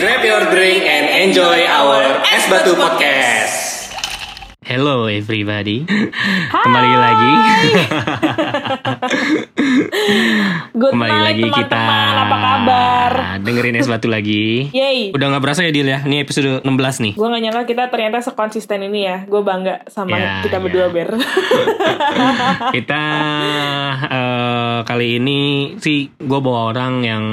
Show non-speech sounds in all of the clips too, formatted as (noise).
Grab your drink and enjoy our Es Batu Podcast. Hello everybody, (laughs) kembali lagi. (laughs) Good kembali night, lagi kita. teman-teman. Apa kabar? Dengerin es batu lagi. Yeay. Udah nggak berasa ya Dil ya? Ini episode 16 nih. Gue gak nyangka kita ternyata sekonsisten ini ya. Gue bangga sama Ya, kita ya. berdua, Ber. (laughs) Kita eh, kali ini sih gue bawa orang yang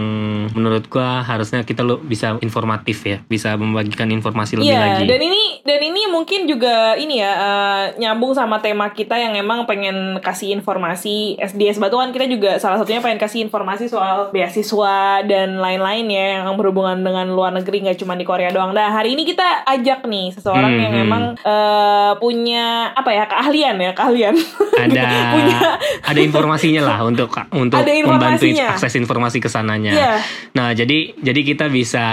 menurut gue harusnya kita lo bisa informatif ya, bisa membagikan informasi lebih Iya, lagi. dan ini dan ini mungkin juga ini ya eh, nyambung sama tema kita yang emang pengen kasih informasi SDS Batu kan kita juga salah satunya pengen kasih informasi soal beasiswa dan lain-lain ya yang berhubungan dengan luar negeri nggak cuma di Korea doang. Nah hari ini kita ajak nih seseorang Hmm, yang hmm. emang eh, punya apa ya keahlian ya keahlian. ada (laughs) punya ada informasinya lah untuk untuk Ada membantu akses informasi ke sananya. Iya. Nah, jadi jadi kita bisa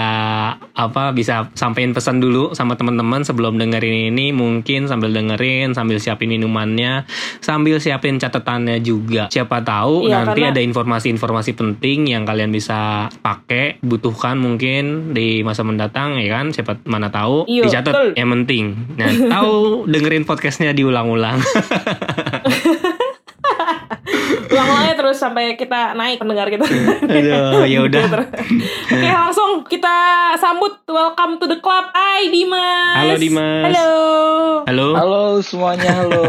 apa bisa sampein pesan dulu sama teman-teman sebelum dengerin ini mungkin sambil dengerin, sambil siapin minumannya, sambil siapin catatannya juga. Siapa tahu Iya, nanti karena- ada informasi-informasi penting yang kalian bisa pakai, butuhkan mungkin di masa mendatang ya kan? Siapa mana tahu Iya, dicatat betul. yang penting. Nah, (laughs) tahu dengerin podcastnya diulang-ulang. (laughs) ulang-ulangnya terus sampai kita naik pendengar kita. Aduh, (laughs) ya udah. Gitu. Oke, langsung kita sambut welcome to the club. Hai Dimas. Halo, Dimas. Halo. Halo. Halo semuanya, halo.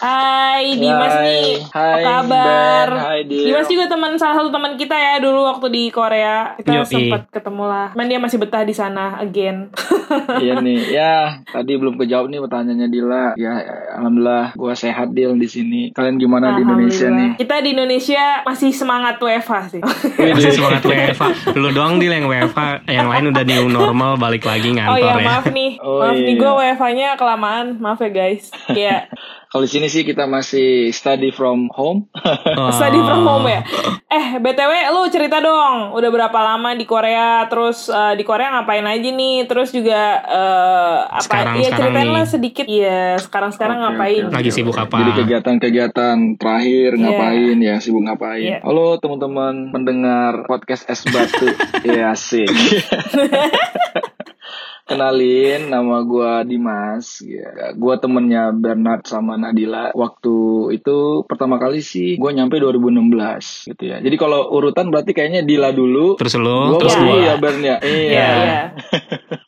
Hai Dimas Hai. nih. Hai, apa kabar? Ben. Hai, Dil. Dimas juga teman salah satu teman kita ya dulu waktu di Korea. Kita Yoi. sempat ketemu lah. Cuman dia masih betah di sana again. (laughs) Iya nih, ya tadi belum kejawab nih pertanyaannya Dila. Ya, alhamdulillah gua sehat Dil di sini. Kalian gimana di Indonesia nih? Kita di Indonesia masih semangat WFH sih. Masih semangat WFA. Lu doang di yang WFA, yang lain udah new normal balik lagi Oh ngantor iya ya. maaf nih, Oh, maaf nih iya. gue WFH-nya kelamaan, maaf ya guys. Kayak (laughs) Kalau di sini sih kita masih study from home. Oh. (laughs) Study from home ya. Eh, BTW lu cerita dong, udah berapa lama di Korea? Terus eh, di Korea ngapain aja nih? Terus juga eh apa Sekarang- Iya, sekarang ceritain nih. lah sedikit. Iya, sekarang-sekarang Oke, ngapain? oke. Lagi sibuk apa? Jadi kegiatan-kegiatan terakhir Iya. ngapain ya? Sibuk ngapain? Iya. Halo teman-teman pendengar podcast Es Batu. (laughs) ya asik. (laughs) Kenalin, nama gua Dimas. Ya, gua temennya Bernard sama Nadila. Waktu itu pertama kali sih gua nyampe 2016 gitu ya. Jadi kalau urutan berarti kayaknya Dila dulu. Terus lu, gua terus baru gua. ya Bern ya. Iya. Iya, iya. (laughs)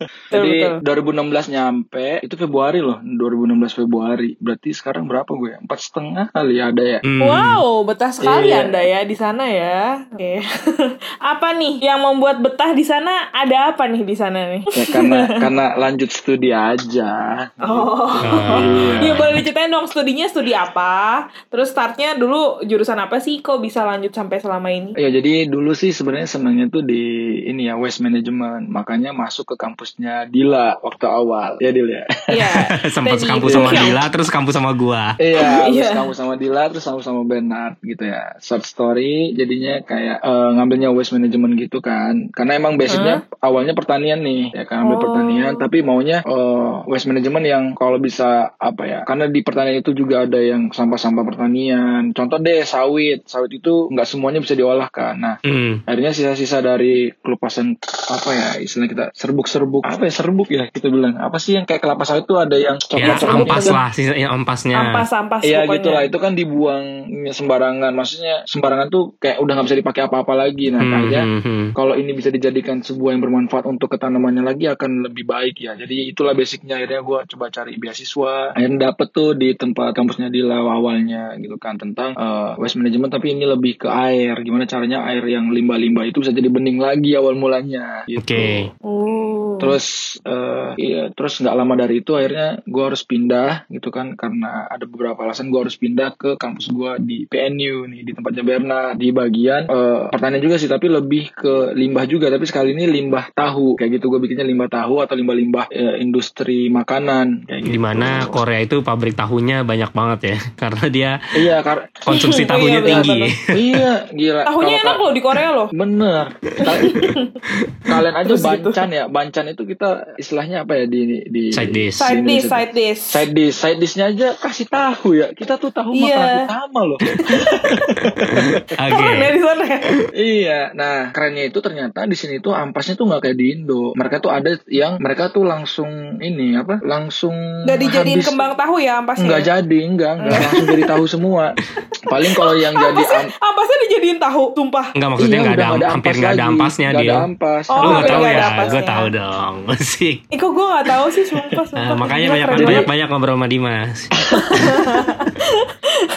Betul, Jadi betul. 2016 nyampe itu Februari loh 2016 Februari berarti sekarang berapa gue empat setengah kali ada ya Hmm. Wow, betah sekali Iya. Anda ya di sana ya. Oke. (laughs) apa nih yang membuat betah di sana? Ada apa nih di sana nih? ya karena (laughs) karena lanjut studi aja Oh. Ah. Iya boleh diceritain dong studinya studi apa? Terus startnya dulu jurusan apa sih? Kok bisa lanjut sampai selama ini? ya jadi dulu sih sebenarnya senangnya tuh di ini ya waste management makanya masuk ke kampusnya Dila waktu awal ya Dil ya Iya. (laughs) Sempat kampus sama (laughs) Dila, terus kampus sama gua. Iya, (laughs) Iya. terus kamu sama Dila, terus kamu sama Bernard gitu ya. Short story, jadinya kayak eh, ngambilnya waste management gitu kan. Karena emang basicnya awalnya pertanian nih, ya kan ambil Oh. pertanian, tapi maunya eh, waste management yang kalau bisa apa ya? Karena di pertanian itu juga ada yang sampah-sampah pertanian. Contoh deh sawit, sawit itu nggak semuanya bisa diolahkan. Nah, Hmm. akhirnya sisa-sisa dari kelupasan apa ya istilah kita serbuk-serbuk apa ya serbuk ya kita bilang apa sih yang kayak kelapa sawit tuh ada yang Ya, coklat-coklat ampas gitu kan? lah, sisanya ampasnya. Ampas-ampas Iya pokoknya. gitu lah itu kan dibuang sembarangan maksudnya sembarangan tuh kayak udah nggak bisa dipakai apa-apa lagi nah Hmm, kayaknya hmm, hmm. kalau ini bisa dijadikan sebuah yang bermanfaat untuk ketanamannya lagi akan lebih baik ya. Jadi itulah basicnya. Akhirnya gue coba cari beasiswa. Akhirnya dapet tuh di tempat kampusnya di Lawa awalnya gitu kan tentang eh, waste management. Tapi ini lebih ke air. Gimana caranya air yang limbah-limbah itu bisa jadi bening lagi awal mulanya gitu. Oke. Oh. Terus eh iya, terus nggak lama dari itu akhirnya gue harus pindah gitu kan. Karena ada beberapa alasan gue harus pindah ke kampus gue di PNU nih di tempatnya Berna di bagian eh pertanian juga sih tapi lebih ke limbah juga. Tapi sekali ini limbah tahu. Kayak gitu gue bikinnya limbah tahu atau limbah-limbah eh, industri makanan kayak gitu. Di mana Korea itu pabrik tahunya banyak banget ya, (laughs) karena dia Iya kar konsumsi Oh, (laughs) tahunya iya, tinggi. iya gila (laughs) Tahunya Kalau- enak loh di Korea loh. Bener. Kal- Kalian aja Terus gitu. bancan ya. Bancan itu kita istilahnya apa ya di di Side dish. Side di dish, side dish. side dish side dishnya aja kasih tahu ya kita tuh tahu Iya. makanan utama loh Oke. Ya di sana ya? iya nah kerennya itu ternyata di sini tuh ampasnya tuh nggak kayak di Indo mereka tuh ada yang mereka tuh langsung ini apa langsung Gak dijadiin habis- kembang tahu ya ampasnya? nggak jadi enggak enggak langsung jadi tahu semua (laughs) paling kalau yang jadi Ampasnya, am- ampasnya dijadiin tahu, sumpah. Enggak maksudnya Iya, enggak ada, nggak hampir enggak ada ampasnya Nggak dia. ada ampas Oh, Lu enggak tahu nggak ada ya? ampasnya. Gue tahu dong. (laughs) Sih. Eh kok gue gak tahu sih sumpah, sumpah. Nah, makanya banyak banyak banget. banyak ngobrol sama Dimas. (laughs)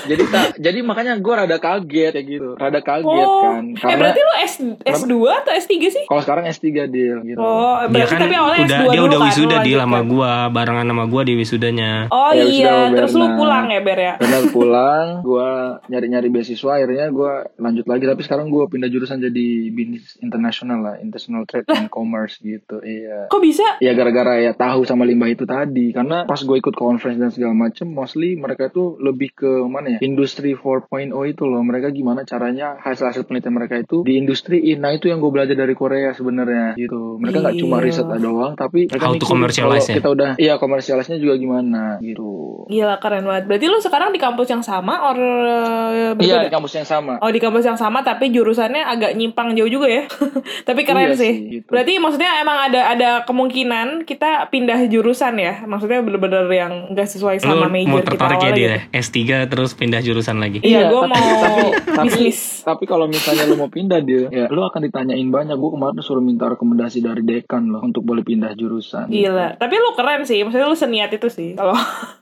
jadi tak jadi makanya gue rada kaget kayak gitu rada kaget Oh, kan eh karena berarti lu S, S2 atau S3 sih? kalau sekarang S3 deal gitu Oh, berarti kan tapi awalnya udah S2 dia udah kan, wisuda sama lanjutkan. gua, barengan sama gua di wisudanya. Oh Ya, wisuda iya, sama terus lu pulang ya Ber ya? benar pulang gue nyari nyari beasiswa akhirnya gue lanjut lagi tapi sekarang gue pindah jurusan jadi bisnis internasional lah international trade and commerce gitu iya Kok bisa? ya gara-gara ya tahu sama limbah itu tadi karena pas gue ikut conference dan segala macem mostly mereka tuh lebih ke mana ya industri 4.0 itu loh mereka gimana caranya hasil-hasil penelitian mereka itu di industri nah itu yang gue belajar dari Korea sebenarnya gitu mereka nggak cuma Iya. riset doang tapi mereka How to commercialize kalau kita udah iya komersialisnya juga gimana gitu Gila keren banget. Berarti lu sekarang di kampus yang sama or uh, iya berbeda? di kampus yang sama Oh di kampus yang sama tapi jurusannya agak nyimpang jauh juga ya. (laughs) tapi keren Iya sih. sih, gitu. Berarti maksudnya emang ada ada kemungkinan kita pindah jurusan ya. Maksudnya bener-bener yang nggak sesuai Lu sama major mau kita tertarik ya dia gitu. S3 terus pindah jurusan lagi. Iya, gue tapi- mau tapi, tapi, bisnis. tapi kalau misalnya lu mau pindah dia, ya lu akan ditanyain banyak. Gue kemarin suruh minta rekomendasi dari dekan loh untuk boleh pindah jurusan. Gila. Tapi lu keren sih. Maksudnya lu seniat itu sih. Kalau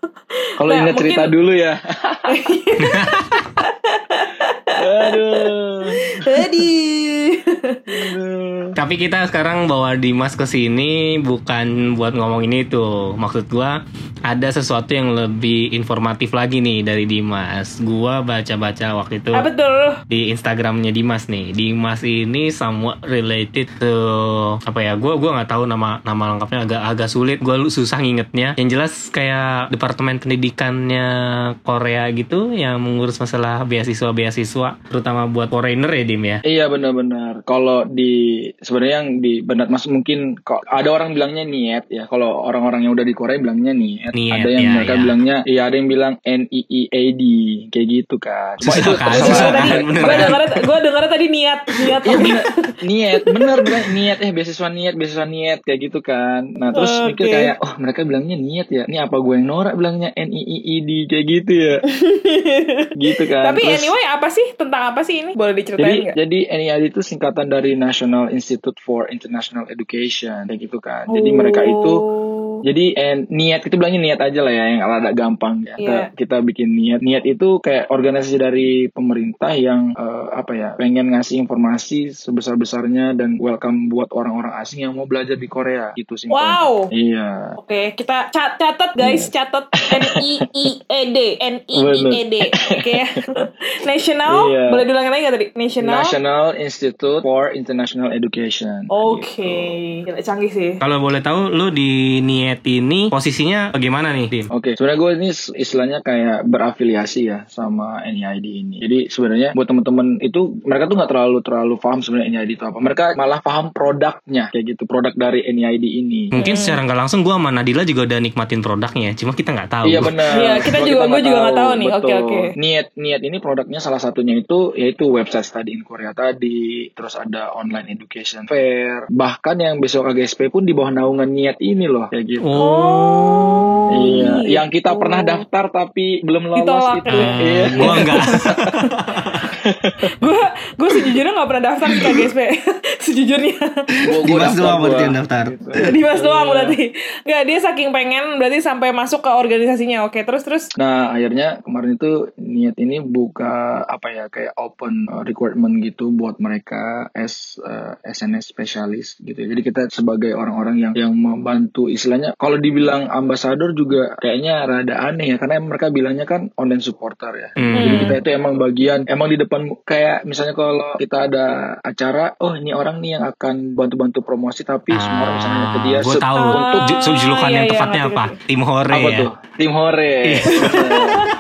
(laughs) Kalau Nah, ingat cerita mungkin- dulu ya. (laughs) Aduh. Aduh. Aduh. Tapi kita sekarang bawa Dimas ke sini bukan buat ngomong ini tuh. Maksud gua ada sesuatu yang lebih informatif lagi nih dari Dimas. Gua baca-baca waktu itu Ah betul. di Instagramnya Dimas nih. Dimas ini somewhat related to apa ya? Gua gua nggak tahu nama nama lengkapnya agak agak sulit. Gua lu susah ngingetnya. Yang jelas kayak departemen pendidikannya Korea gitu yang mengurus masalah beasiswa-beasiswa terutama buat foreigner ya Dim ya. Iya benar-benar. Kalau di sebenarnya yang di benar mas mungkin kok ada orang bilangnya niat ya. Kalau orang-orang yang udah di Korea bilangnya niat. Niat, ada yang ya, mereka ya. bilangnya iya ada yang bilang N I I A D kayak gitu kan. Susah itu kan? Gue Susah tadi, kan? Bener gue denger, gue denger tadi niat, niat. Iya bener niat bener bilang niat eh beasiswa niat beasiswa niat kayak gitu kan nah terus Oke. mikir kayak oh mereka bilangnya niat ya ini apa gue yang norak bilangnya N I I I D kayak gitu ya (laughs) gitu kan Tapi Terus- anyway apa sih tentang apa sih ini? Boleh jadi diceritain nggak? jadi NIAD itu singkatan dari National Institute for International Education kayak gitu kan jadi mereka itu Oh. Jadi eh, niat itu bilangnya niat aja lah ya yang rada gampang ya. Kita, Iya. kita bikin niat. Niat itu kayak organisasi dari pemerintah yang eh, apa ya pengen ngasih informasi sebesar besarnya dan welcome buat orang-orang asing yang mau belajar di Korea gitu sih. Wow. Iya. Oke, kita cat catat guys, catat N I I E D, N I I E D. Oke. (laughs) National, Iya. boleh diulangin lagi nggak tadi? National. National Institute for International Education. Oke, Gitu. Gila, canggih sih. Kalau boleh tahu lu di Niet ini posisinya bagaimana nih, Dim? Oke, sebenarnya gue ini istilahnya kayak berafiliasi ya sama NID ini. Jadi sebenarnya buat teman-teman itu mereka tuh nggak terlalu terlalu paham sebenarnya NID itu apa. Mereka malah paham produknya kayak gitu, produk dari NID ini. Mungkin secara nggak langsung gua sama Nadila juga udah nikmatin produknya, cuma kita nggak tahu. Iya benar. Iya, kita juga- gue juga nggak tahu nih. Oke, oke. Niat niat ini produknya salah satunya itu yaitu website study in Korea tadi, terus ada online education fair, bahkan yang besok KGSP pun di bawah naungan niat ini loh kayak gitu. Oh. Iya, gitu. yang kita pernah daftar tapi belum lolos Ditolak. itu. Ah, Iya. Gua enggak. (laughs) Gue gue sejujurnya nggak pernah daftar di KGSP. (laughs) sejujurnya. Dimas doang berarti yang daftar. Dimas Iya. doang berarti. Nggak dia saking pengen berarti sampai masuk ke organisasinya. Oke, terus terus. Nah, akhirnya kemarin itu niat ini buka apa ya kayak open uh, requirement gitu buat mereka as uh, SNS spesialis gitu. Jadi kita sebagai orang-orang yang yang membantu istilahnya kalau dibilang ambasador juga kayaknya rada aneh ya karena mereka bilangnya kan online supporter ya. Hmm. Jadi kita itu emang bagian emang di depan kayak misalnya kalau kita ada acara, oh ini orang nih yang akan bantu-bantu promosi tapi semua orang bisa nanya ke dia. gue se- tahu. untuk Ju- ju- julukan iya, yang iya, tepatnya ngerti, apa? Tim Hore apa ya. tuh? Tim Hore. (laughs)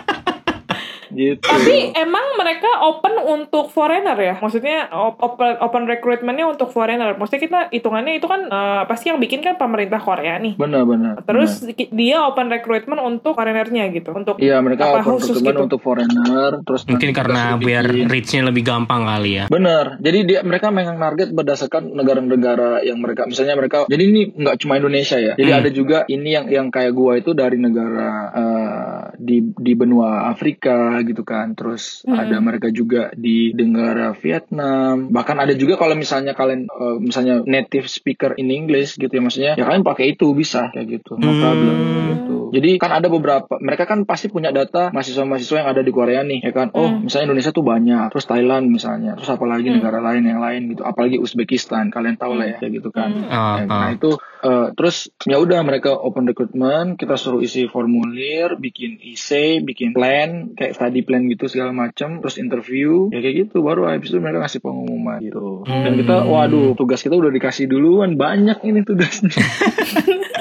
gitu. Tapi emang mereka open untuk foreigner ya? Maksudnya op- open open recruitmentnya untuk foreigner. Maksudnya kita hitungannya itu kan eh, pasti yang bikin kan pemerintah Korea nih. Benar-benar. Terus ki- dia open recruitment untuk foreignernya gitu. Untuk Iya mereka apa open khusus recruitment gitu. untuk foreigner terus Mungkin karena biar reach-nya lebih gampang kali ya. Bener. Jadi dia mereka memang target berdasarkan negara-negara yang mereka misalnya mereka jadi ini nggak cuma Indonesia ya. Jadi Hmm. ada juga ini yang yang kayak gua itu dari negara eh, di di benua Afrika gitu kan. Terus Hmm. ada mereka juga di negara Vietnam. Bahkan ada juga kalau misalnya kalian eh, misalnya native speaker in English gitu ya maksudnya ya kalian pakai itu bisa kayak gitu. No Hmm. problem gitu. Jadi kan ada beberapa mereka kan pasti punya data mahasiswa-mahasiswa yang ada di Korea nih ya kan. Oh, Hmm. misalnya Indonesia tuh banyak, terus Thailand misalnya, terus apalagi Hmm. negara lain yang lain gitu. Apalagi Uzbekistan, kalian tahu lah ya kayak gitu kan. Hmm. Ah, Ya, ah. Nah itu eh, terus ya udah mereka open recruitment, kita suruh isi formulir, bikin essay, bikin plan, kayak study plan gitu segala macam, terus interview, ya kayak gitu. Baru habis itu mereka ngasih pengumuman gitu. Dan kita, waduh, tugas kita udah dikasih duluan, banyak ini tugasnya. (laughs)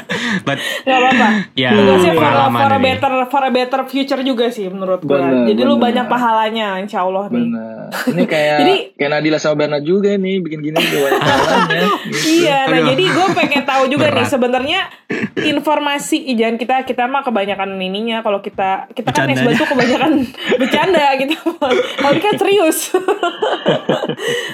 But Gak apa-apa. ya Tugasnya for, for a ini. better for a better future juga sih menurut gue. Bener, Jadi lu bener. banyak pahalanya insya Allah nih. Bener. Ini kayak (laughs) Jadi- kayak Nadila sama Bernard juga nih bikin gini juga banyak jalannya. (laughs) Iya, nah Aduh. jadi gue pengen tahu juga nih Berat. sebenarnya informasi jangan kita kita mah kebanyakan ininya kalau kita kita kan Bercandanya. Nesba tuh kebanyakan (laughs) bercanda gitu. Kalau kan serius.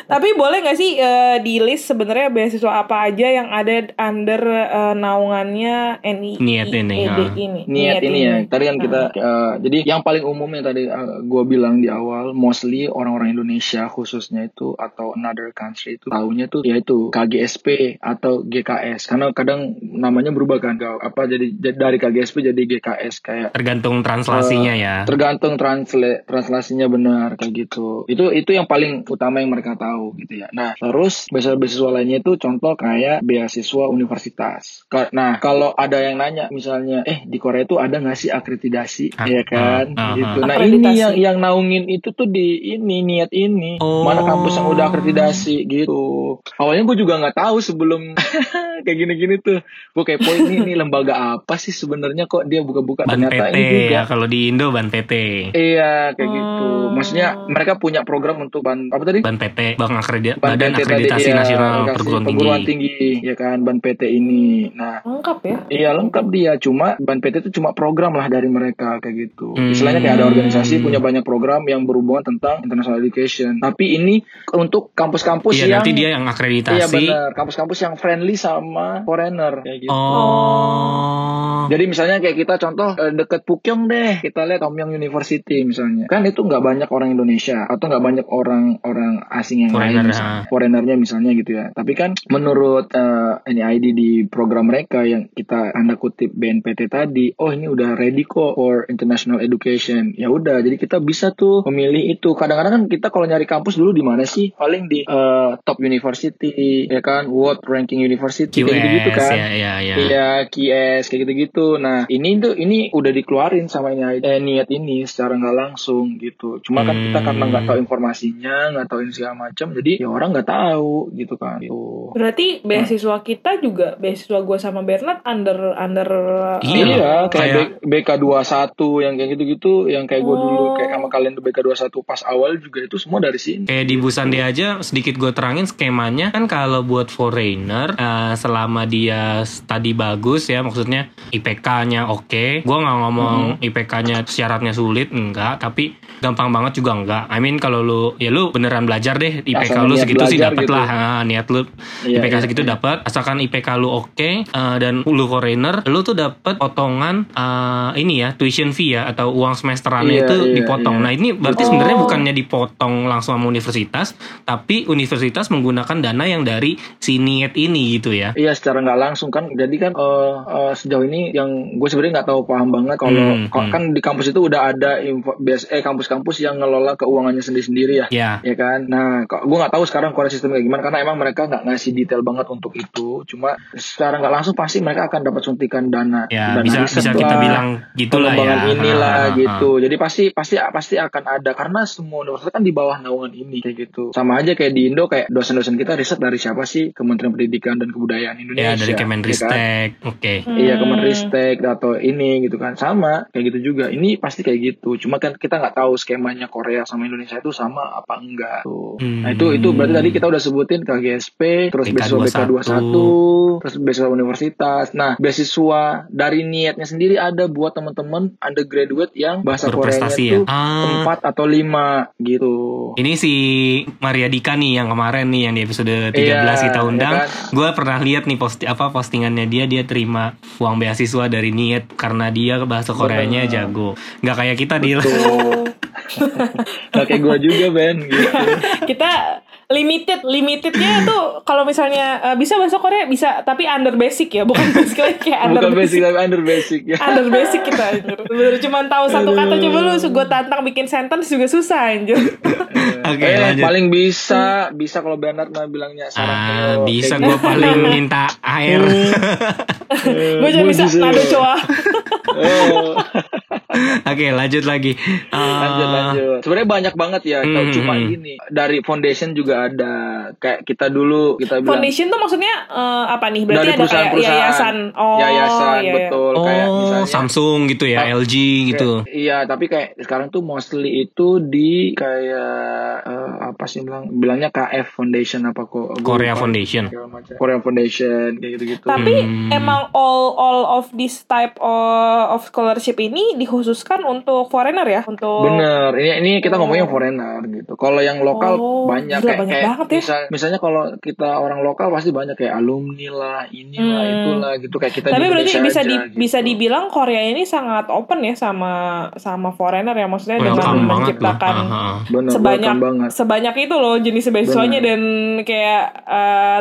Tapi boleh nggak sih eh, di list sebenarnya beasiswa apa aja yang ada under eh, naungannya NI Niat ini, ah. ini. niat ini ya. tadi kan kita eh, jadi yang paling umum yang tadi gue bilang di awal mostly orang-orang Indonesia khususnya itu atau another country itu tahunya tuh yaitu KGSP atau GKS karena kadang namanya berubah kan Gak- apa jadi dari KGSP jadi GKS kayak tergantung translasinya ya. tergantung transla translasinya benar kayak gitu. Itu itu yang paling utama yang mereka tahu gitu ya. Nah terus beasiswa-beasiswa lainnya itu contoh kayak beasiswa universitas. Nah kalau ada yang nanya misalnya eh di Korea itu ada nggak sih akreditasi Ah, ya kan ah, ah, gitu ah. nah ini yang yang naungin itu tuh di ini niat ini Oh. mana kampus yang udah akreditasi gitu awalnya gue juga nggak tahu sebelum (laughs) kayak gini-gini tuh gue kepo ini ini lembaga apa sih sebenarnya kok dia buka-buka Ban ternyata PT ini juga ya kalau di Indo ban PT. Iya kayak gitu. Hmm. Maksudnya mereka punya program untuk ban apa tadi? Ban PT, Bang Akredit Ban Badan PT tadi, Akreditasi iya, Nasional akreditasi Perguruan Tinggi. perguruan tinggi, ya kan ban PT ini. Nah, Lengkap ya. iya lengkap dia. Cuma ban PT itu cuma program lah dari mereka kayak gitu. Hmm. Istilahnya kayak ada organisasi punya banyak program yang berhubungan tentang international education. Tapi ini untuk kampus-kampus Iya yang nanti dia yang Iya akreditasi. benar, kampus-kampus yang friendly sama foreigner kayak gitu. Oh. Jadi misalnya kayak kita contoh eh, deket Pukyong deh, kita lihat Tomyong University misalnya. Kan itu nggak banyak orang Indonesia atau nggak banyak orang orang asing yang Foreigner, lain, misalnya. foreignernya misalnya gitu ya. Tapi kan menurut eh, NID di program mereka yang kita tanda kutip BNPT tadi, oh ini udah ready kok for international education. Ya udah, jadi kita bisa tuh memilih itu. Kadang-kadang kan kita kalau nyari kampus dulu di mana sih? Paling di eh, top university, ya kan, world ranking university kayak gitu-gitu QS kan. ya ya ya. Iya, QS kayak gitu-gitu. Nah, ini tuh ini udah dikeluarin sama ini eh, niat ini secara nggak langsung gitu. Cuma kan kita karena nggak tahu informasinya, nggak tahu ini segala macam, jadi ya orang nggak tahu gitu kan. Gitu. Berarti beasiswa kita juga beasiswa gue sama Bernard under under Iya, Iya, kayak, kayak- B- BK21 yang kayak gitu-gitu, yang kayak gue dulu Oh. kayak sama kalian tuh BK21 pas awal juga itu semua dari sini. Kayak di Busande aja sedikit gue terangin skemanya kan kalau buat foreigner eh, selama dia study bagus ya maksudnya IPK-nya oke. Gue nggak ngomong IPK-nya syaratnya sulit enggak, tapi gampang banget juga enggak. I mean kalau lu ya lu beneran belajar deh IPK Asal lu segitu sih dapat gitu. lah Ah, niat lu Iya, IPK iya, segitu iya. dapat asalkan IPK lu oke eh, dan lu foreigner lu tuh dapat potongan eh, ini ya tuition fee ya atau uang semesterannya Iya, itu iya, dipotong. iya. Nah ini berarti Oh. sebenarnya bukannya dipotong langsung sama universitas, tapi universitas menggunakan dana yang dari si niat ini gitu ya. Iya secara nggak langsung kan jadi kan eh, eh, sejauh ini yang gue sebenarnya nggak tahu paham banget kalau Hmm, hmm. kan di kampus itu udah ada info bias eh kampus-kampus yang ngelola keuangannya sendiri-sendiri ya Ya. ya kan nah gue nggak tahu sekarang Korea sistem kayak gimana karena emang mereka nggak ngasih detail banget untuk itu cuma secara nggak langsung pasti mereka akan dapat suntikan dana Ya, dana bisa riset bisa kita lah, bilang gitulah ya. inilah Ah, ah, ah. gitu jadi pasti pasti pasti akan ada karena semua universitas kan di bawah naungan ini kayak gitu sama aja kayak di Indo kayak dosen-dosen kita riset dari siapa sih Kementerian Pendidikan dan Kebudayaan Indonesia. Ya dari kan? Kemenristek. Oke. Iya Hmm. Kemenristek atau ini gitu kan sama kayak gitu juga. Ini pasti kayak gitu. Cuma kan kita nggak tahu skemanya Korea sama Indonesia itu sama apa enggak. Tuh. Nah itu itu berarti tadi kita udah sebutin KGSP, terus beasiswa BK21, terus beasiswa universitas. Nah beasiswa dari niatnya sendiri ada buat teman-teman undergraduate yang bahasa Koreanya Berprestasi itu ya? Ah. empat atau lima gitu. Ini si Maria Dika nih yang kemarin nih yang di episode 13 Iya, kita undang. ya kan? Gue pernah lihat nih post apa postingannya dia dia terima uang beasiswa dari Niet karena dia bahasa Koreanya Bener. jago. Nggak kayak kita di Tuh. Nah, kayak gue juga Ben gitu. (laughs) kita limited limitednya tuh kalau misalnya eh, bisa bahasa Korea bisa tapi under basic ya bukan (laughs) basic kayak under Bukan basic basic tapi under basic ya. under basic kita anjir. Bener cuma tahu satu kata coba lu gue tantang bikin sentence juga susah anjir. (laughs) Oke, eh, lanjut. paling bisa bisa kalau Bernard mah bilangnya sarang Ah, telur, bisa kayak gue gitu. paling (laughs) minta air. gue cuma bisa nado eh. coa. Oh, Oke, lanjut lagi. Eh, lanjut lanjut. Sebenarnya banyak banget ya. Kalau Hmm, cuma hmm. gini dari foundation juga ada. Kayak kita dulu kita bilang Foundation tuh maksudnya eh, apa nih? Berarti dari ada kayak perusahaan-perusahaan. yayasan. Oh, yayasan iya, iya. betul kayak oh, misalnya Samsung gitu ya, LG gitu. Kayak- iya, tapi kayak sekarang tuh mostly itu di kayak eh, apa sih bilang bilangnya KF Foundation apa kok? Korea. Foundation. Korea Foundation kayak gitu-gitu. Tapi Hmm. emang all all of this type of, of scholarship ini dikhususkan untuk foreigner ya, untuk Bener, ini ini kita Oh. ngomongnya foreigner gitu. Kalau yang lokal Oh, banyak gila, kayak, banyak kayak banget ya. misal- misalnya kalau kita orang lokal pasti banyak kayak alumni lah, inilah Hmm. itulah gitu kayak kita Tapi di berarti bisa aja, di, gitu. bisa dibilang Korea ini sangat open ya sama sama foreigner ya maksudnya dengan Welcome banget menciptakan. Bener, sebanyak banget. Sebanyak itu loh jenis beasiswanya Bener. dan kayak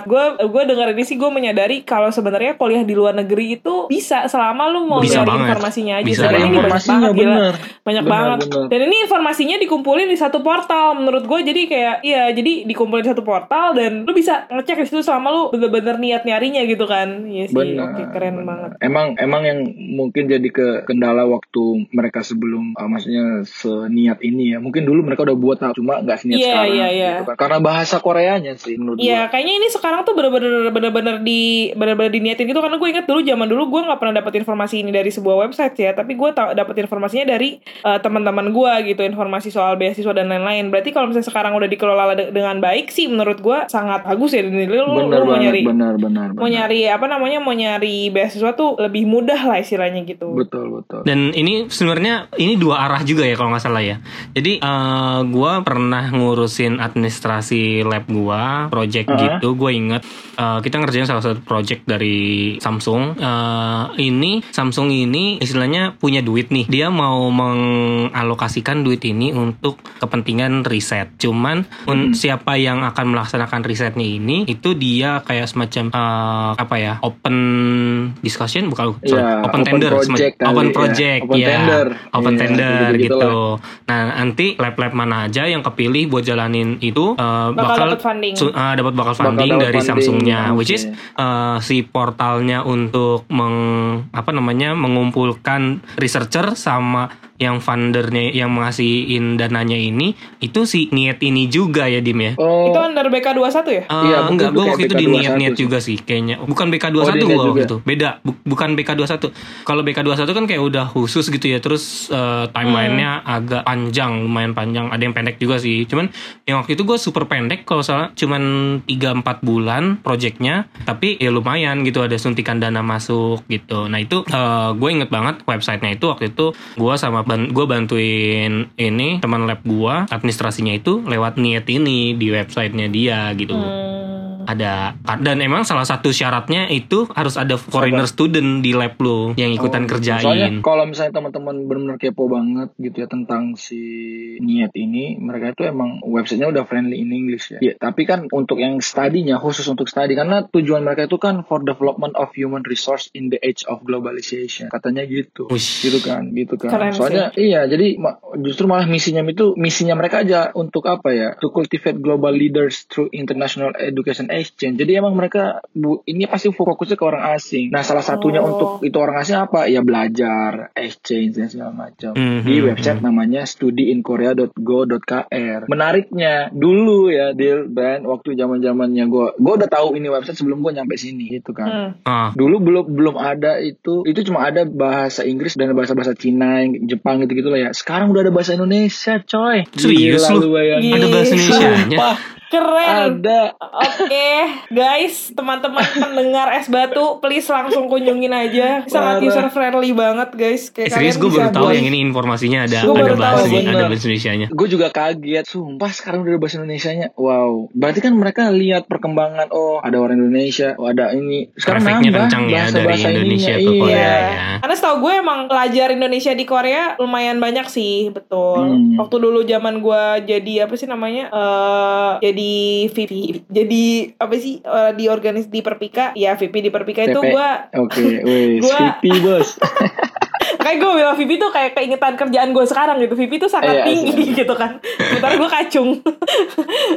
gue gue dengar ini sih gue menyadari kalau sebenarnya kuliah di luar negeri itu bisa selama lu mau Bisa nyari banget. informasinya aja Bisa Sebenarnya banget. ini banyak Informasinya, banget gila. bener. banyak Bener, banget bener. dan ini informasinya dikumpulin di satu portal menurut gue jadi kayak iya jadi dikumpulin di satu portal dan lu bisa ngecek di situ selama lu bener-bener niat nyarinya gitu kan iya sih Benar. oke keren banget Emang emang yang mungkin jadi ke kendala waktu mereka sebelum uh, maksudnya seniat ini ya. Mungkin dulu mereka udah buat cuma nggak seniat Iya, sekarang. iya, iya. gitu kan. Karena bahasa Koreanya sih menurut Iya, kayaknya ini sekarang tuh bener-bener bener-bener di bener-bener diniatin gitu karena gue inget dulu zaman dulu gue nggak pernah dapat informasi ini dari sebuah website ya, tapi gue tau dapat informasinya dari eh, teman-teman gue gitu, informasi soal beasiswa dan lain-lain. Berarti kalau misalnya sekarang udah dikelola de- dengan baik sih, menurut gue sangat bagus ya. Ini lu, lu, mau banget, nyari benar benar. mau nyari apa namanya mau nyari beasiswa tuh lebih mudah lah istilahnya gitu. Betul betul. Dan ini sebenarnya ini dua arah juga ya kalau nggak salah ya. Jadi eh, gua pernah ngurusin administrasi lab gua, project Uh-huh. gitu. Gue inget eh, kita ngerjain salah satu project dari Samsung. Eh, ini Samsung ini istilahnya punya duit nih. Dia mau mengalokasikan duit ini untuk kepentingan riset. Cuman un- siapa yang akan melaksanakan risetnya ini itu dia kayak semacam eh, apa ya open discussion bukan sorry, Iya, open, open tender project semacam- open kali, ya. project Open ya. tender. open Iya, tender gitu-gitu gitu nah nanti lab-lab mana aja yang kepilih buat jalanin itu eh, bakal, dapat funding. su- eh, dapat bakal Bakal funding dapat dari funding, Samsungnya oke. which is eh, si portalnya untuk meng apa namanya mengumpulkan researcher sama yang fundernya yang mengasihin dananya ini itu si niat ini juga ya Dim ya Oh, Itu under BK21 ya? Eh, Iya, enggak, gue kayak waktu itu di BK21 niat-niat juga sih kayaknya. Bukan BK21 Oh, gue niat waktu itu. Beda, bu- bukan BK21. Kalau BK21 kan kayak udah khusus gitu ya. Terus eh, timelinenya Hmm. agak panjang, lumayan panjang. Ada yang pendek juga sih. Cuman yang waktu itu gue super pendek kalau salah cuman 3-4 bulan projectnya. Tapi ya lumayan gitu ada suntikan dana masuk gitu. Nah itu gue inget banget websitenya itu waktu itu gue sama ban gue bantuin ini teman lab gue administrasinya itu lewat niat ini di websitenya dia gitu Hmm. Ada dan emang salah satu syaratnya itu harus ada foreigner student di lab lo yang ikutan Oh, kerjain Soalnya kalau misalnya teman-teman benar-benar kepo banget gitu ya tentang si niat ini, mereka itu emang websitenya udah friendly in English ya. Ya, tapi kan untuk yang studinya khusus untuk study karena tujuan mereka itu kan for development of human resource in the age of globalization. Katanya gitu. Ush. Gitu kan, gitu kan. Keren Soalnya iya, jadi ma- justru malah misinya itu misinya mereka aja untuk apa ya? To cultivate global leaders through international education exchange. Jadi emang mereka bu, ini pasti fokusnya ke orang asing. Nah, salah satunya Oh. untuk itu orang asing apa? Ya belajar, exchange dan segala macam. Mhm, Di website namanya studyinkorea.go.kr. Menariknya dulu ya, Dil, Ben, waktu zaman-zamannya gua gua udah tahu ini website sebelum gua nyampe sini gitu kan. Hmm. Ah, Dulu belum belum ada itu, itu cuma ada bahasa Inggris dan bahasa-bahasa Cina, Jepang gitu-gitu lah ya. Sekarang udah ada bahasa Indonesia, coy. Serius Gila lu? bayangin. ada bahasa Indonesia-nya. Keren. ada. Oke, guys, teman-teman pendengar es batu, please langsung kunjungin aja. Sangat Parah. user friendly banget, guys. Eh, Kayak serius kalian gue baru tahu yang ini informasinya ada Gua ada baru bahasa tahu, ada bahasa Indonesia-nya. Gue juga kaget, sumpah sekarang udah ada bahasa Indonesia-nya. Wow, berarti kan mereka lihat perkembangan. Oh, ada orang Indonesia, oh ada ini. Sekarang Trafficnya nambah kencang ya dari bahasa-bahasa Indonesia ininya. ke Korea Iya. ya. Karena setahu gue emang pelajar Indonesia di Korea lumayan banyak sih, betul. Hmm. Waktu dulu zaman gue jadi apa sih namanya? eh jadi VP, jadi apa sih eh, di organis di Perpika? Ya VP di Perpika itu gue Oke, wes, Gua- VP bos. (laughs) kayak gue bilang VP tuh kayak keingetan kerjaan gue sekarang gitu VP tuh sangat Iya, tinggi iya. gitu kan sementara gue kacung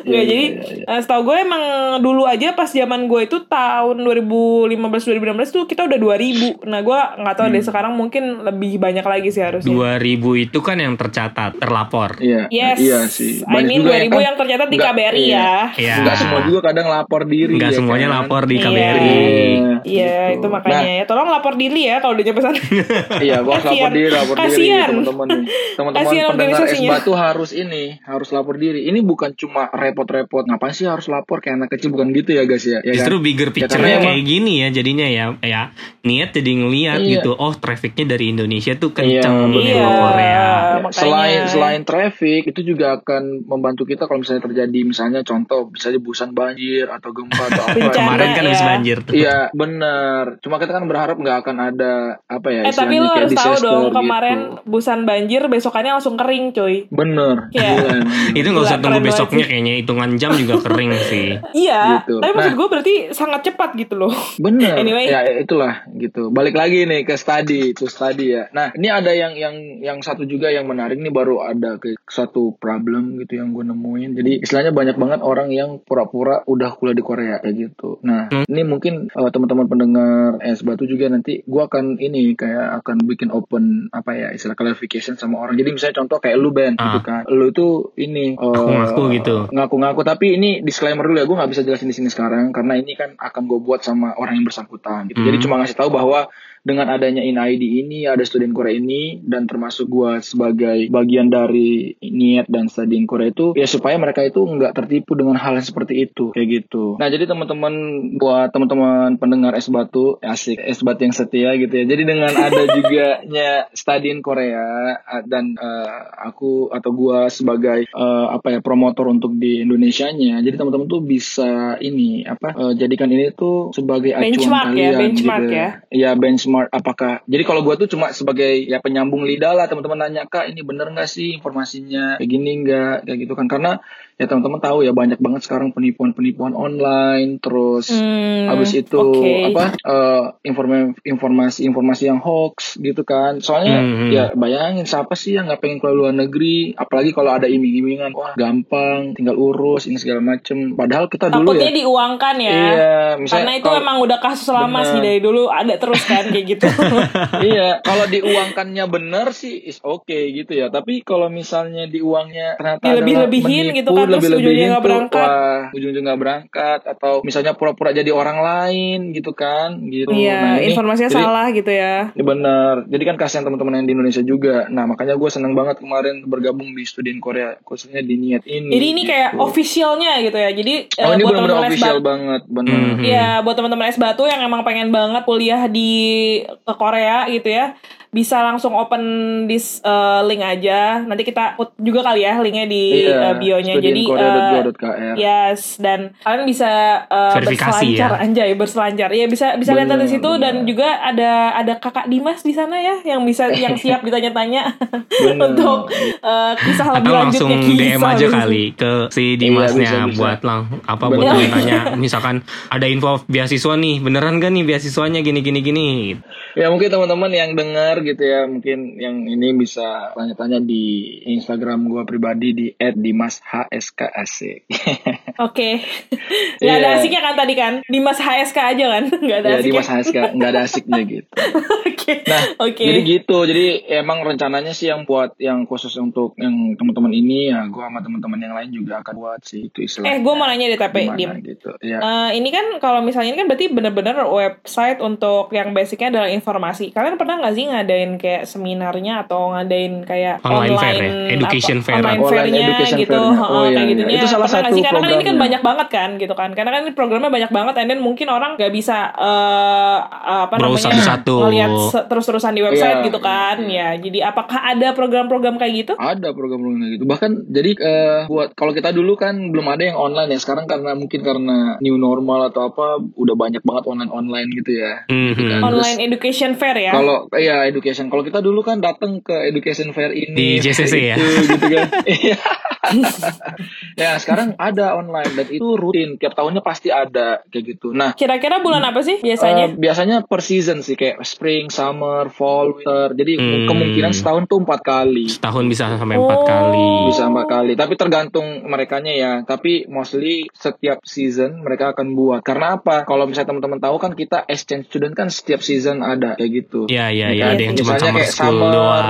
nggak Iya, jadi iya, iya. eh, setahu gue emang dulu aja pas zaman gue itu tahun 2015 2016 tuh kita udah 2000 nah gue nggak tahu Hmm. deh sekarang mungkin lebih banyak lagi sih harusnya 2000 itu kan yang tercatat, terlapor. Iya, Yes, iya sih. I mean 2000 kan yang tercatat di KBRI iya. ya. Iya. Nggak semua juga kadang lapor diri. Nggak ya semuanya kan? lapor di Iya. KBRI. Iya, Iya, gitu. itu makanya Nah, ya. Tolong lapor diri ya kalau udah nyampe sana. Iya, harus (laughs) lapor Kasian. diri, lapor diri Kasian. teman-teman nih. Teman-teman Kasian pendengar es organisasinya. batu harus ini, harus lapor diri. Ini bukan cuma repot-repot. Ngapain sih harus lapor kayak anak kecil bukan gitu ya, guys ya? Ya Justru kan? bigger Ya, picture-nya karena kayak gini ya jadinya ya ya niat jadi ngeliat Iya. gitu oh trafficnya dari Indonesia tuh kenceng Iya, Iya. ke Korea Ya, makanya. selain selain traffic itu juga akan membantu kita kalau misalnya terjadi misalnya contoh bisa aja busan banjir atau gempa atau apa. Bencana. kemarin kan habis ya. banjir tuh Iya benar. Cuma kita kan berharap nggak akan ada apa ya? Eh tapi istilahnya lo harus tahu disaster dong gitu. kemarin busan banjir besokannya langsung kering cuy. Bener. Iya. Emang. (laughs) itu nggak usah tunggu besoknya sih. kayaknya hitungan jam juga kering (laughs) sih Iya. Gitu. Tapi maksud Nah. gue berarti sangat cepat gitu loh. Bener. (laughs) Anyway. Ya itulah gitu. Balik lagi nih ke study, itu study ya. Nah ini ada yang yang yang satu juga yang menarik nih baru ada ke suatu problem gitu yang gue nemuin. Jadi istilahnya banyak banget orang yang pura-pura udah kuliah di Korea kayak gitu. Nah ini mungkin eh, teman-teman pendengar es batu juga nanti gue akan ini kayak akan bikin open apa ya istilah clarification sama orang. Jadi misalnya contoh kayak lu Ben gitu Ah. kan. Lu itu ini eh, Ngaku-ngaku gitu. ngaku-ngaku tapi ini disclaimer dulu ya gue nggak bisa jelasin di sini sekarang karena ini kan akan gue buat sama orang yang bersangkutan gitu jadi Hmm. cuma ngasih tahu bahwa dengan adanya INID ini ada student Korea ini dan termasuk gue sebagai bagian dari niat dan studying Korea itu ya supaya mereka itu nggak tertipu dengan hal yang seperti itu kayak gitu. Nah jadi teman-teman buat teman-teman pendengar es batu asik es batu yang setia gitu ya. Jadi dengan ada (laughs) juga nya studying Korea dan uh, aku atau gua sebagai uh, apa ya promotor untuk di Indonesianya jadi teman-teman tuh bisa ini apa uh, jadikan ini tuh sebagai acuan Benchmark ya, kalian benchmark gitu ya. ya benchmark apakah jadi kalau gua tuh cuma sebagai ya penyambung lidah lah teman-teman nanya kak ini bener nggak sih informasinya? Kayak gini nggak? Kayak gitu kan. Karena ya teman-teman tahu ya banyak banget sekarang penipuan-penipuan online terus Hmm, Habis itu oke. apa informa- informasi-informasi yang hoax gitu kan. Soalnya Hmm, hmm. ya bayangin siapa sih yang nggak pengen keluar luar negeri, apalagi kalau ada iming-imingan, wah gampang, tinggal urus ini segala macem. Padahal kita dulu Takutnya ya. diuangkan ya. Iya, misalnya Karena itu kalau- emang udah kasus lama Bener. sih dari dulu ada terus kan kayak gitu. (laughs) iya, kalau diuangkannya bener sih is oke gitu ya. Tapi kalau misalnya diuangnya ternyata Dilebih-lebihin adalah gitu kan, lebih-lebihin ujungnya nggak tuh, berangkat. Wah, ujung-ujungnya nggak berangkat atau misalnya pura-pura jadi orang lain gitu kan, gitu. Iya, Nah, ini- informasinya jadi- salah gitu ya. Ya benar. Jadi kan kasihan teman-teman yang di Indonesia juga. Nah makanya gue seneng banget kemarin bergabung di studien Korea, khususnya di niat ini. Jadi ini kayak gitu. officialnya gitu ya. Jadi Oh ini buat teman-teman official batu, banget, benar. Hmm. Iya, buat teman-teman es batu yang emang pengen banget kuliah di ke Korea gitu ya. Bisa langsung open this eh, link aja. Nanti kita put juga kali ya linknya di Iya. eh, bionya. Jadi studienkorea.go.kr. Yes, dan kalian bisa uh, berselancar ya. anjay berselancar. Ya bisa bisa lihat dari situ dan bener. juga ada ada Kakak Dimas di sana ya yang bisa (laughs) yang siap ditanya-tanya (laughs) untuk uh, kisah lebih atau langsung lanjutnya kisah DM aja gitu. kali ke si Iya, Dimasnya bisa, bisa. buat lang apa buat Bener. tanya misalkan ada info beasiswa nih beneran gak nih beasiswanya gini gini gini Ya mungkin teman-teman yang dengar gitu ya mungkin yang ini bisa tanya-tanya di Instagram gue pribadi di @dimas_hskasik. (laughs) Oke. (laughs) Nggak ada Iya. asiknya kan tadi kan? Dimas HSK aja kan? (laughs) Nggak ada ya asiknya. Dimas HSK nggak ada asiknya gitu. Oke. Nah, Oke. Jadi gitu, jadi emang rencananya sih yang buat yang khusus untuk yang teman-teman ini ya, gue sama teman-teman yang lain juga akan buat sih itu istilah. Eh, gue mau nanya deh tapi Dim. gitu. Ya. Eh, ini kan kalau misalnya ini kan berarti bener-bener website untuk yang basicnya adalah informasi. Kalian pernah nggak sih ngadain kayak seminarnya atau ngadain kayak Online online, fair ya? Education apa, fair. Online Online fairnya education gitu. Heeh, Oh, iya, kayak iya. gitunya. Itu salah Pernah satu sih? Karena kan ini kan banyak banget kan gitu kan. Karena kan ini programnya banyak banget, and then mungkin orang nggak bisa eh apa Browse namanya satu-satu. ngelihat terus-terusan di website Iya, gitu kan. Ya, jadi apakah ada program-program kayak gitu? Ada program-program kayak gitu. Bahkan jadi eh, buat kalau kita dulu kan belum ada yang online ya. Sekarang karena mungkin karena new normal atau apa udah banyak banget online-online gitu ya. Mhm. Online education fair ya. Kalau ya education, kalau kita dulu kan datang ke education fair ini Di JCC ya? itu, gitu kan. Iya. ya sekarang ada online dan itu rutin tiap tahunnya pasti ada kayak gitu. Nah Kira-kira bulan apa sih biasanya? Eh, biasanya per season sih kayak spring, summer, fall, winter. Jadi Hmm. kemungkinan setahun tuh empat kali. Setahun bisa sampai empat Oh. kali. Bisa empat kali. Tapi tergantung merekanya ya. Tapi mostly setiap season mereka akan buat. Karena apa? Kalau misalnya teman-teman tahu kan kita exchange student kan setiap season ada kayak gitu. Iya iya iya Iya ada yang sih. cuma Misalnya summer kayak school summer. doang.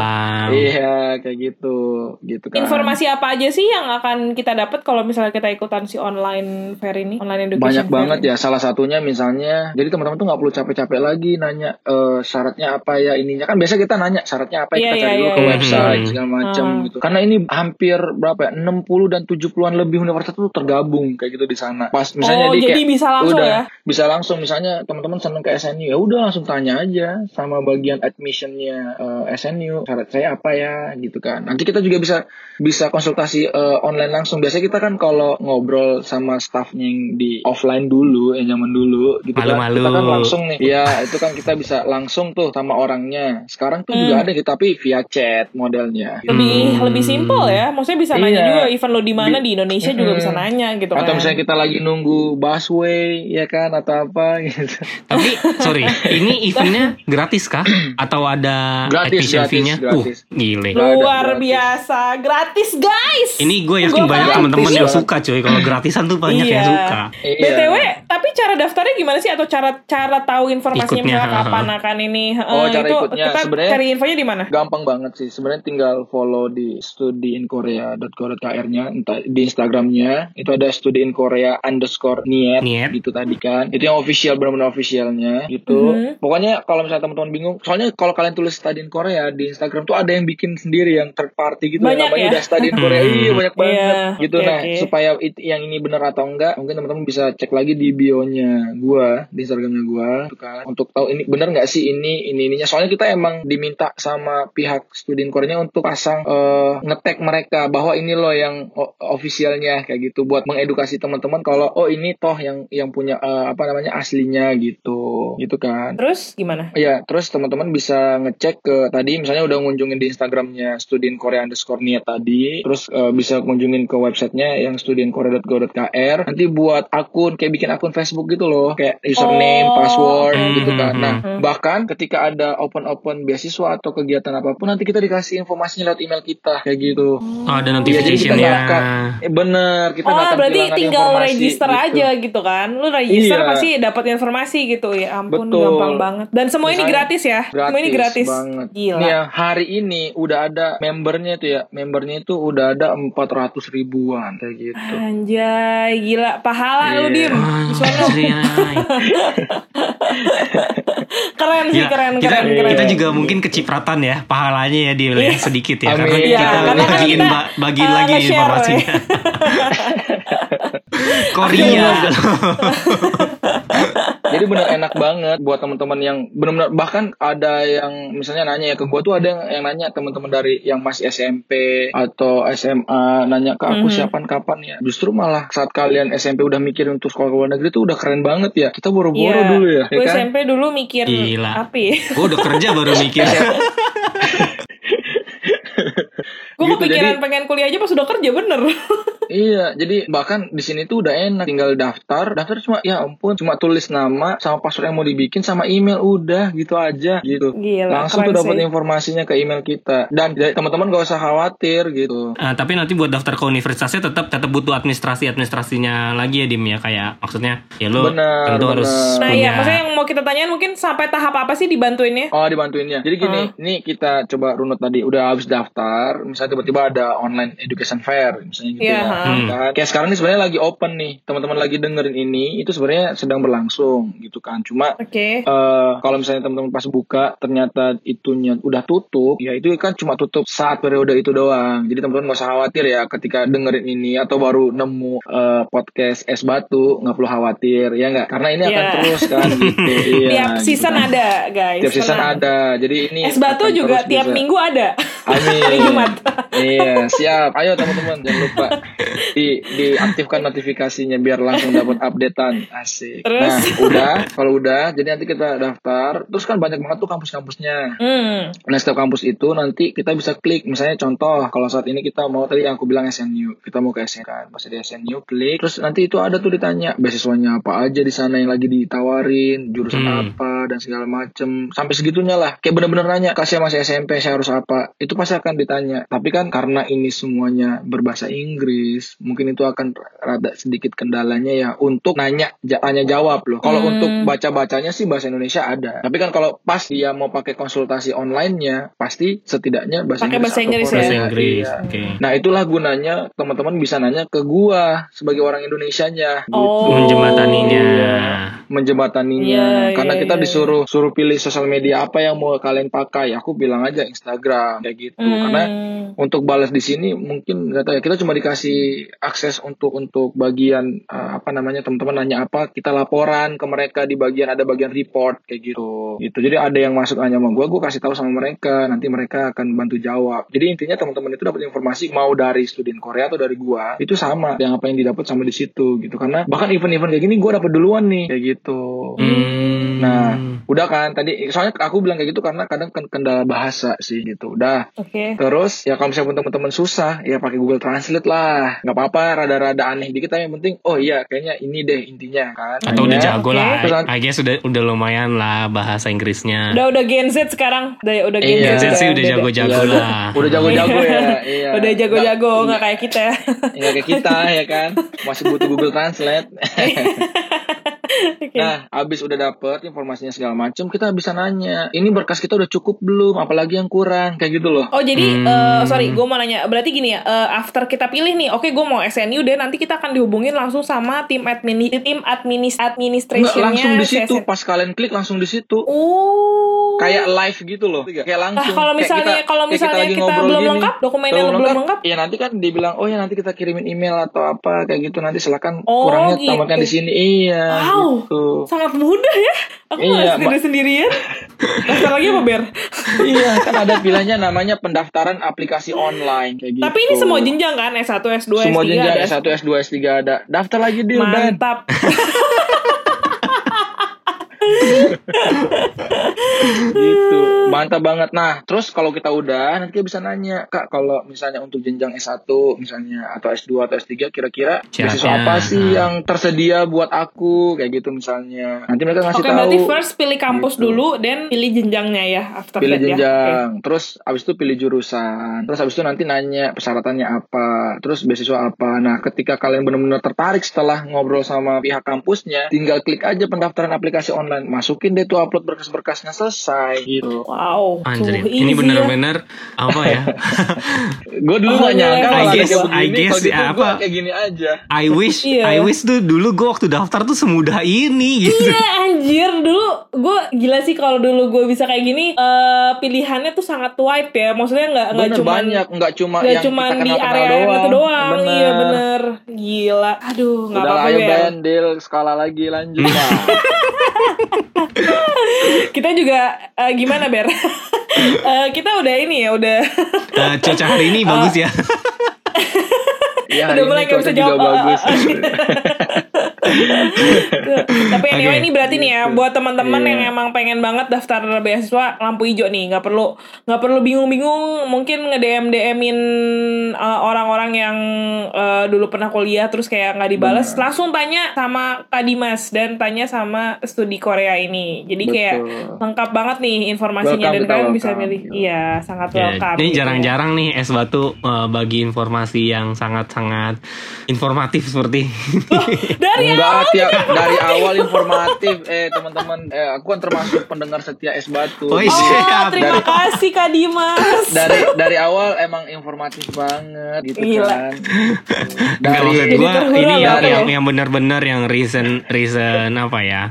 Iya kayak gitu, gitu kan. Informasi apa aja sih yang akan kita dapat kalau misalnya kita ikutan si online fair ini, online education banyak fair banget ini? ya salah satunya misalnya jadi teman-teman tuh nggak perlu capek-capek lagi nanya eh, syaratnya apa ya ininya kan biasa kita nanya syaratnya apa ya Iya, kita iya, cari dulu iya, ke iya. website Hmm. segala macam Ah. gitu karena ini hampir berapa ya 60 dan 70-an lebih universitas tuh tergabung kayak gitu di sana pas misalnya oh, di jadi kayak bisa langsung udah ya? bisa langsung misalnya teman-teman seneng ke SNU ya udah langsung tanya aja sama bagian admissionnya eh, SNU syarat saya apa ya gitu kan nanti kita juga bisa bisa konsultasi eh, online langsung biasanya kita kan kalau ngobrol sama staffnya yang di offline dulu yang zaman dulu gitu kan Malu-malu. kita kan langsung nih ya itu kan kita bisa langsung tuh sama orangnya sekarang tuh juga Hmm. ada gitu tapi via chat modelnya Lebih Hmm. lebih simple ya. Maksudnya bisa nanya Iya. juga even lo di mana di Indonesia juga Mm-mm. bisa nanya gitu atau kan. misalnya kita lagi nunggu busway ya kan atau apa gitu Tapi sorry, ini eventnya gratis kah? (clears throat) Atau ada Gratis, admission fee-nya? Uh, gile. Luar gratis. biasa, gratis guys. Ini gue yakin Gua banyak teman-teman yang suka cuy. Kalau gratisan tuh banyak Iya. yang suka. Iya. BTW, tapi cara daftarnya gimana sih atau cara cara tahu informasinya Ikutnya, kapan akan ini? Oh, Eh, cara itu ikutnya kita sebenarnya- cari infonya di mana? gampang banget sih sebenarnya tinggal follow di studiinkorea.co.kr-nya entah di Instagramnya itu ada studiinkorea underscore niet, Niet. gitu tadi kan itu yang official benar-benar officialnya gitu Mhm. pokoknya kalau misalnya teman-teman bingung soalnya kalau kalian tulis study in Korea di Instagram tuh ada yang bikin sendiri yang third party gitu Banyak namanya ya? udah study in Korea Hmm. iya banyak banget Iya, gitu oke, nah oke. supaya it- yang ini benar atau enggak mungkin teman-teman bisa cek lagi di bio-nya gua di Instagramnya gua gitu kan untuk tahu ini benar nggak sih ini ini ininya soalnya kita emang diminta sama pihak student Koreanya untuk pasang eh, ngetek mereka bahwa ini loh yang officialnya kayak gitu buat mengedukasi teman-teman kalau oh ini toh yang yang punya eh, apa namanya aslinya gitu gitu kan Terus gimana? Iya, terus teman-teman bisa ngecek ke tadi misalnya udah ngunjungin di Instagramnya student Korea underscore niat tadi, terus eh, bisa kunjungin ke websitenya yang studienkorea.go.kr. Nanti buat akun kayak bikin akun Facebook gitu loh, kayak username, Oh. password Hmm, gitu kan. hmm, Nah, hmm. bahkan ketika ada open-open beasiswa atau kegiatan apa pun nanti kita dikasih informasinya lewat email kita kayak gitu. Oh, ada Iya, jadi kita nggak akan- Eh, bener, kita Oh, nggak akan berarti tinggal informasi, register gitu. aja gitu kan. Lu register Iya. pasti dapat informasi gitu ya. Ampun, Betul. gampang banget. Dan semua ini Misalnya- gratis ya. semua ini gratis. Banget. Gila. Nih ya, hari ini udah ada membernya tuh ya. Membernya itu udah ada 400 ribuan kayak gitu. Anjay, gila. Pahala lu, Iya. Dim. Di. (laughs) Keren sih, Gila, keren, kita, keren, keren. kita juga mungkin kecipratan ya pahalanya ya dia ya, sedikit ya karena Amin. kita Iya, karena kan bagiin kita, ba- bagiin uh, lagi nge-share, informasinya. (laughs) Korea. (laughs) Jadi bener enak banget buat teman-teman yang benar-benar bahkan ada yang misalnya nanya ya ke gua tuh ada yang, yang nanya teman-teman dari yang masih SMP atau SMA nanya ke aku Mhm. siapan kapan ya. Justru malah saat kalian SMP udah mikir untuk sekolah ke luar negeri tuh udah keren banget ya. Kita boro-boro Iya. dulu ya, ya Gue kan? SMP dulu mikir Gila. ya? Gue udah kerja baru mikir. (laughs) (laughs) Gue Gitu, kepikiran jadi- pengen kuliah aja pas udah kerja bener. Iya, jadi bahkan di sini tuh udah enak, tinggal daftar, daftar cuma ya ampun, cuma tulis nama sama password yang mau dibikin sama email udah gitu aja gitu. Gila, Langsung tuh dapat informasinya ke email kita. Dan ya, teman-teman gak usah khawatir gitu. Ah, tapi nanti buat daftar ke universitasnya tetap tetap butuh administrasi administrasinya lagi ya dim ya kayak maksudnya ya lo tentu benar. harus Nah punya iya, maksudnya yang mau kita tanyain mungkin sampai tahap apa sih dibantuinnya? Oh dibantuinnya. Jadi gini, ini kita coba runut tadi udah habis daftar, misalnya tiba-tiba ada online education fair, misalnya gitu Iya, ya. Ha. Kan? Kayak sekarang ini sebenarnya lagi open nih, teman-teman lagi dengerin ini, itu sebenarnya sedang berlangsung gitu kan. Cuma Oke. eh kalau misalnya teman-teman pas buka ternyata itunya udah tutup, ya itu kan cuma tutup saat periode itu doang. Jadi teman-teman nggak usah khawatir ya ketika dengerin ini atau baru nemu eh, podcast es batu nggak perlu khawatir ya nggak? Karena ini akan Iya. terus kan. (laughs) Gitu. Iya, tiap gitu season kan. ada, guys. Tiap season ada. Jadi ini Es batu juga tiap bisa. minggu ada. (laughs) Amin. Hari Jumat. iya, siap. Ayo teman-teman jangan lupa (laughs) di diaktifkan notifikasinya biar langsung dapat updatean. Asik. Terus? Nah, udah. Kalau udah, jadi nanti kita daftar. Terus kan banyak banget tuh kampus-kampusnya. Hmm. Nah, setiap kampus itu nanti kita bisa klik. Misalnya contoh, kalau saat ini kita mau tadi yang aku bilang SNU, kita mau ke SNU kan. Pas di SNU klik, terus nanti itu ada tuh ditanya beasiswanya apa aja di sana yang lagi ditawarin, jurusan Hmm. apa dan segala macem. Sampai segitunya lah. Kayak bener-bener nanya, kasih masih SMP saya harus apa? Itu pasti akan ditanya. Tapi kan karena ini semuanya berbahasa Inggris, mungkin itu akan rada sedikit kendalanya ya untuk nanya tanya jawab loh. Kalau Hmm. untuk baca-bacanya sih bahasa Indonesia ada. Tapi kan kalau pas dia mau pakai konsultasi online-nya, pasti setidaknya bahasa Pakai Inggris. bahasa atau Inggris ya? Bahasa Inggris Iya. oke Nah itulah gunanya teman-teman bisa nanya ke gua sebagai orang Indonesianya gitu. Oh. menjembataninya menjembataninya Iya, karena iya, kita iya. disuruh suruh pilih sosial media apa yang mau kalian pakai aku bilang aja Instagram kayak gitu Hmm. karena untuk balas di sini mungkin nggak tahu ya kita cuma dikasih akses untuk untuk bagian eh, apa namanya teman-teman nanya apa kita laporan ke mereka di bagian ada bagian report kayak gitu gitu jadi ada yang masuk nanya sama gua gua kasih tahu sama mereka nanti mereka akan bantu jawab jadi intinya teman-teman itu dapat informasi mau dari student Korea atau dari gua itu sama yang apa yang didapat sama di situ gitu karena bahkan event-event kayak gini gua dapat duluan nih kayak gitu Hmm. Nah, udah kan tadi soalnya aku bilang kayak gitu karena kadang kan kendala bahasa sih gitu. Udah. Oke. Terus ya kalau misalnya teman-teman susah ya pakai Google Translate lah. Nggak apa-apa rada-rada aneh dikit tapi yang penting oh iya kayaknya ini deh intinya kan. atau udah Hanya- jago lah Terus- I guess udah udah lumayan lah bahasa Inggrisnya Udah udah Gen Z sekarang. Udah udah Gen Iya. Gen Z sih udah jago-jago Iya, lah Udah jago-jago ya. Iya. (laughs) Udah jago-jago Nggak- kayak kita. Nggak kayak kita ya kan. Masih butuh Google Translate. Oke. (laughs) Nah, abis udah dapet informasinya segala macem, kita bisa nanya, ini berkas kita udah cukup belum? Apalagi yang kurang? Kayak gitu loh. Oh jadi Hmm. eh, sorry gue mau nanya berarti gini ya eh, after kita pilih nih oke gue mau SNU deh nanti kita akan dihubungin langsung sama tim admin tim administ Nggak, administrationnya langsung di situ. CSN. Pas kalian klik langsung di situ. Oh Kayak live gitu loh. Kayak Nah, langsung. kalau Kayak misalnya kita- kalau kayak misalnya lagi kita, ngobrol belum gini. lengkap, dokumennya Belum belum lengkap, Ya nanti kan dibilang, oh ya nanti kita kirimin email atau apa kayak gitu. Nanti silakan Oh, kurangnya gitu. tambahkan di sini. Iya. Wow. Gitu. sangat mudah ya. Aku Iya, harus sendiri sendirian. Daftar lagi apa ber? (laughs) iya, kan ada pilihannya namanya pendaftaran aplikasi online kayak gitu. Tapi ini semua jenjang kan S1, S2, Semua S3 jenjang ada. S1, S2, S3 ada. Daftar lagi deal. Mantap. (laughs) gitu. Mantap banget. Nah terus kalau kita udah nanti kita bisa nanya kak kalau misalnya untuk jenjang S1 misalnya atau S2 atau S3 kira-kira beasiswa apa sih yang tersedia buat aku? Kayak gitu misalnya. Nanti mereka ngasih Oke, tahu. berarti first pilih kampus Gitu. dulu, dan pilih jenjangnya ya after pilih that ya. Jenjang. Terus abis itu pilih jurusan. Terus abis itu nanti nanya persyaratannya apa. Terus beasiswa apa. Nah ketika kalian benar-benar tertarik setelah ngobrol sama pihak kampusnya tinggal klik aja pendaftaran aplikasi online masukin deh tuh upload berkas-berkasnya selesai gitu Wow. Anjir, ini ya. bener-bener apa ya? (laughs) gue dulu Oh, gak iya, nyangka I kalau ada guess- kayak I guess gitu ya, apa? kayak gini aja I wish, (laughs) Iya. I wish tuh dulu gue waktu daftar tuh semudah ini gitu. Iya anjir dulu gue gila sih kalau dulu gue bisa kayak gini eh pilihannya tuh sangat wide ya maksudnya nggak nggak cuma banyak nggak cuma nggak yang cuma kita di area doang, itu doang bener. iya bener gila aduh nggak apa-apa ayo Bel. Ben deal skala lagi lanjut Pak. (laughs) (laughs) kita juga eh, gimana ber (laughs) Eh, kita udah ini ya udah Eh, cuaca hari ini bagus ya. (laughs) ya Udah hari mulai ini nggak bisa jawab. bagus Tapi anyway Oke. ini berarti nih ya buat teman-teman Iya. yang emang pengen banget daftar beasiswa lampu hijau nih, nggak perlu nggak perlu bingung-bingung mungkin nge DM DMin orang-orang yang uh, dulu pernah kuliah terus kayak nggak dibales, langsung tanya sama Kak Dimas dan tanya sama studi Korea ini. Jadi kayak Betul. lengkap banget nih informasinya Welcome, dan kalian bisa milih. Iya, sangat Ya, welcome. ini gitu ya. jarang-jarang nih es batu eh, bagi informasi yang sangat-sangat informatif seperti Dari (laughs) Enggak, awal tiap dari awal informatif. Eh teman-teman, eh, aku kan termasuk pendengar setia es batu. Oh, iya. Oh, terima Dari- kasih Kak Dimas. dari dari awal emang informatif banget gitu Gila. kan. Dari maksud Jadi gua ini yang, banget yang, ya. yang benar-benar yang recent recent apa ya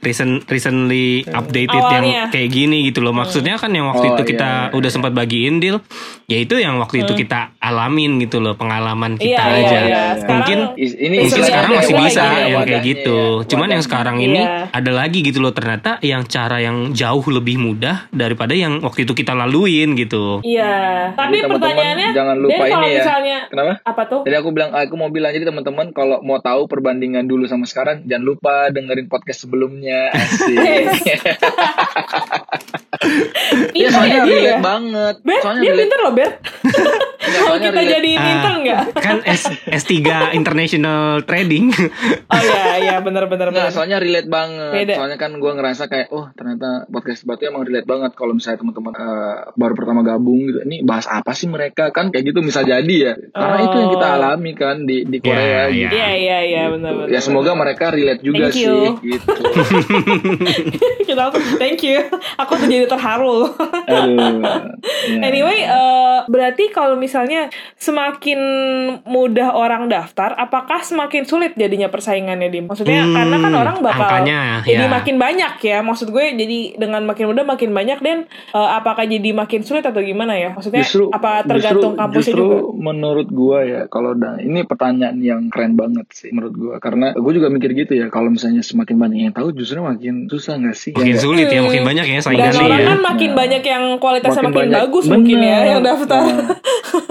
recent recently updated Awalnya. yang kayak gini gitu loh maksudnya kan yang waktu Oh, itu iya, kita iya, udah sempat bagiin deal ya itu yang waktu itu kita alamin gitu loh pengalaman kita Iya, aja iya, iya. Sekarang mungkin ini mungkin sekarang masih bisa ya, yang kayak gitu ya, cuman yang sekarang ini Iya. ada lagi gitu loh ternyata yang cara yang jauh lebih mudah daripada yang waktu itu kita laluin gitu Iya. Tapi Jadi pertanyaannya, jangan lupa ini ya. misalnya Kenapa? apa tuh? Jadi aku bilang, aku mau bilang jadi teman-teman kalau mau tahu perbandingan dulu sama sekarang, jangan lupa dengerin podcast sebelumnya. Asik. (laughs) Iya, soalnya dia relate ya. banget. Ber, soalnya dia pinter loh, Ber. Enggak, (laughs) Mau soalnya kita relate. jadiin intern nggak? kan S S3 International Trading (laughs) Oh iya, iya bener-bener. Enggak, bener. soalnya relate banget. Beda. Soalnya kan gue ngerasa kayak, oh ternyata podcast batu emang relate banget. Kalau misalnya teman-teman eh, baru pertama gabung gitu, ini bahas apa sih mereka kan kayak gitu bisa jadi ya. Karena Oh. itu yang kita alami kan di di Korea. Ya, gitu. Iya, iya, iya bener-bener. Ya semoga mereka relate juga Thank sih you. gitu. (laughs) Kita thank you. Aku tuh jadi terharu. Aduh. (laughs) Ya. Anyway, eh, berarti kalau misalnya semakin mudah orang daftar, apakah semakin sulit jadinya persaingannya Dim? Maksudnya Hmm, karena kan orang bakal angkanya, jadi ya. makin banyak ya. Maksud gue jadi dengan makin mudah makin banyak dan eh, apakah jadi makin sulit atau gimana ya? Maksudnya justru apa tergantung justru, kampusnya justru juga? menurut gua ya kalau ini pertanyaan yang keren banget sih menurut gua karena gue juga mikir gitu ya kalau misalnya semakin banyak yang tahu justru makin susah nggak sih Ya makin nggak? sulit ya makin Hmm. banyak ya Dan saingannya orang ya kan makin Nah. banyak yang kualitasnya makin, banyak. bagus mungkin ya Bener. yang daftar. Nah,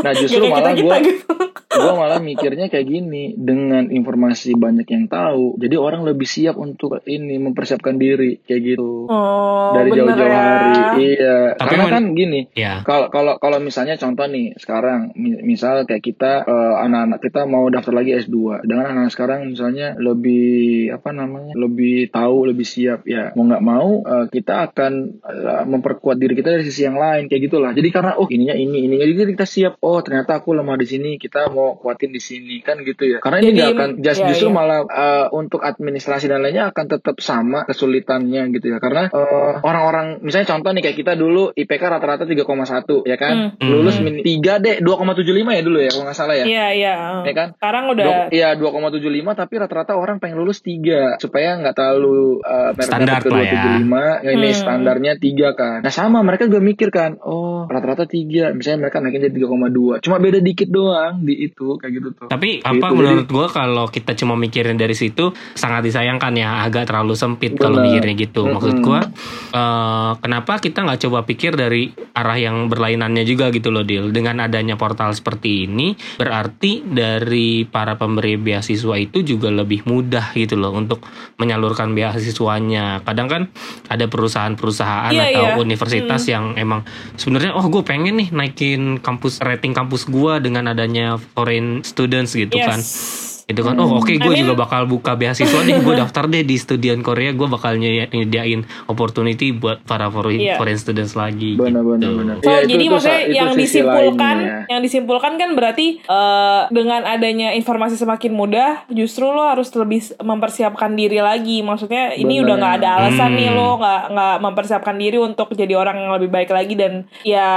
nah (laughs) justru Ya kayak malah gue gitu. (laughs) gue malah mikirnya kayak gini dengan informasi banyak yang tahu jadi orang lebih siap untuk ini mempersiapkan diri kayak gitu Oh, dari bener jauh-jauh ya. hari iya Tapi karena men- kan gini ya kalau kalau kalau misalnya contoh nih sekarang mi- misal kayak kita eh, anak-anak kita mau daftar lagi S2 dengan anak sekarang misalnya lebih apa namanya lebih tahu lebih siap ya mau nggak mau eh, kita akan eh, memperkuat diri kita dari sisi yang lain kayak gitulah jadi karena oh ininya ini ininya jadi kita siap oh ternyata aku lemah di sini kita mau kuatin di sini kan gitu ya karena ini Jadi, nggak akan just- ya, justru ya. malah eh, untuk administrasi dan lainnya akan tetap sama kesulitannya gitu ya karena eh, orang-orang misalnya contoh nih kayak kita dulu IPK rata-rata 3,1 ya kan Hmm. lulus Hmm. min 3 deh 2,75 ya dulu ya kalau nggak salah ya Iya, iya. Ya kan? Sekarang udah Iya 2,75 tapi rata-rata orang pengen lulus 3 supaya nggak terlalu uh, Standar ke lah ya. 275 ya. ini Hmm. standarnya 3 kan nah sama mereka juga mikir kan oh rata-rata 3 misalnya mereka naikin jadi 3,2 cuma beda dikit doang di itu kayak gitu tuh Tapi Gitu, apa jadi- menurut gua kalau kita cuma mikirin dari situ sangat disayangkan ya agak terlalu sempit kalau mikirnya gitu. Maksud gua eh, kenapa kita nggak coba pikir dari arah yang berlainannya juga gitu loh Dil. Dengan adanya portal seperti ini berarti dari para pemberi beasiswa itu juga lebih mudah gitu loh untuk menyalurkan beasiswanya. Kadang kan ada perusahaan-perusahaan Iya, atau iya. universitas yang emang sebenarnya oh gue pengen nih naikin kampus rating kampus gua dengan adanya foreign students gitu kan yes. Itu kan oh oke gue I mean- juga bakal buka beasiswa deh gue (laughs) daftar deh di studian Korea gue bakal nyedi- nyediain opportunity buat para foreign, Iya. foreign students lagi benar-benar gitu. benar So Iya, itu- jadi itu maksudnya itu yang disimpulkan, lainnya ya. yang disimpulkan kan berarti eh, dengan adanya informasi semakin mudah, justru lo harus lebih mempersiapkan diri lagi. Maksudnya ini Bener. udah nggak ada alasan Hmm. nih lo nggak nggak mempersiapkan diri untuk jadi orang yang lebih baik lagi dan ya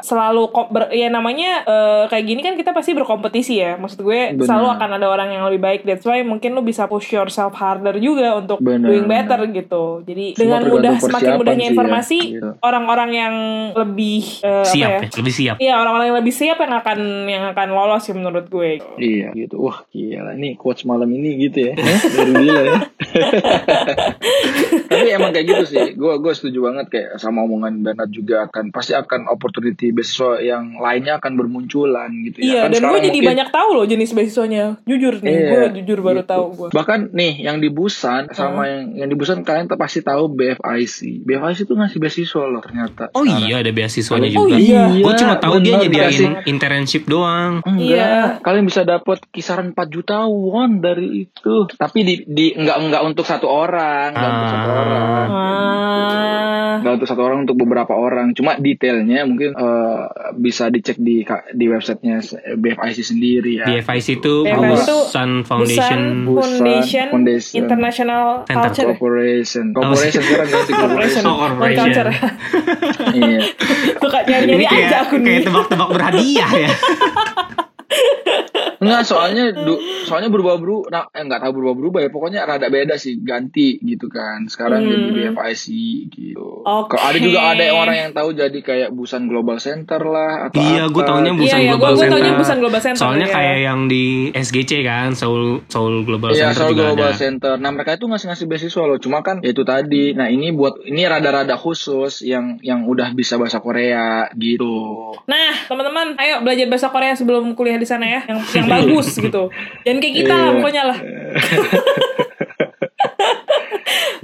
selalu ber- ya namanya eh, kayak gini kan kita pasti berkompetisi ya. Maksud gue Bener. selalu akan ada orang yang lebih baik. That's why mungkin lo bisa push yourself harder juga untuk Bener, doing better bener. gitu. Jadi Semua dengan mudah semakin mudahnya ya, informasi gitu. orang-orang yang lebih eh, apa siap ya? ya lebih siap Iya orang-orang yang lebih siap yang akan yang akan lolos sih menurut gue. Iya gitu. Wah gila. Ini quotes malam ini gitu ya. Dari gila ya. (laughs) Tapi emang kayak gitu sih. Gue gue setuju banget kayak sama omongan Bernard juga akan pasti akan opportunity beasiswa yang lainnya akan bermunculan gitu Iya, ya. Kan dan gue jadi mungkin- banyak tahu loh jenis beasiswanya. Jujur nih, Iya, gue jujur baru gitu. tahu gue. Bahkan nih yang di Busan sama yang yang di Busan kalian pasti tahu BFIC. BFIC tuh ngasih beasiswa loh ternyata. Oh sekarang. iya ada beasiswanya Oh juga. iya. Gue cuma tahu dia nyediain internship doang. Enggak, Iya. kalian bisa dapat kisaran 4 juta won dari itu. Tapi di, di enggak enggak untuk satu orang, enggak untuk satu Ah. orang. Ah. Enggak untuk satu orang untuk beberapa orang. Cuma detailnya mungkin eh, bisa dicek di di websitenya BFIC sendiri ya. BFIC itu BFIC itu Busan Foundation. Busan Foundation, Foundation. International Center Culture. Corporation. Corporation (laughs) sekarang ganti Corporation. corporation. Oh, corporation. Culture. iya. Suka nyari-nyari aja kayak, aku kayak nih. tebak-tebak berhadiah ya. (laughs) Enggak, soalnya du- soalnya berubah-berubah, nah, eh, enggak tahu berubah-berubah ya, pokoknya rada beda sih, ganti gitu kan. Sekarang Hmm. jadi BFIC gitu. Kalau ada juga ada orang yang tahu jadi kayak Busan Global Center lah atau Iya, gue apa. taunya Busan Iya, iya, Global gua- gua Center. taunya Busan Global Center, Soalnya iya. kayak yang di SGC kan, Seoul Seoul Global Iya, Center Seoul juga Global ada. Center. Nah, mereka itu ngasih-ngasih beasiswa loh. Cuma kan ya itu tadi. Nah, ini buat ini rada-rada khusus yang yang udah bisa bahasa Korea gitu. Nah, teman-teman, ayo belajar bahasa Korea sebelum kuliah di sana ya, yang yang bagus gitu. Jangan kayak kita lah Iya. pokoknya lah. (laughs)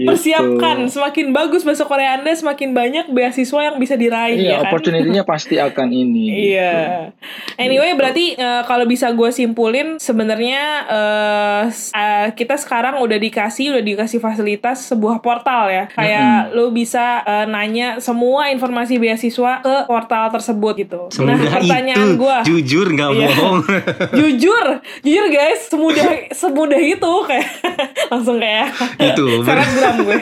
Gitu. Persiapkan semakin bagus bahasa Korea Anda, semakin banyak beasiswa yang bisa diraih Iya, ya kan. opportunity-nya (laughs) pasti akan ini. Iya. Anyway, berarti eh, kalau bisa gue simpulin sebenarnya eh, s- eh, kita sekarang udah dikasih udah dikasih fasilitas sebuah portal ya. Kayak lo bisa eh, nanya semua informasi beasiswa ke portal tersebut gitu. nah, Semudah pertanyaan itu, gue jujur nggak Iya. bohong. (laughs) jujur, jujur guys, semudah semudah itu kayak (laughs) langsung kayak Itu. Selebgram gue.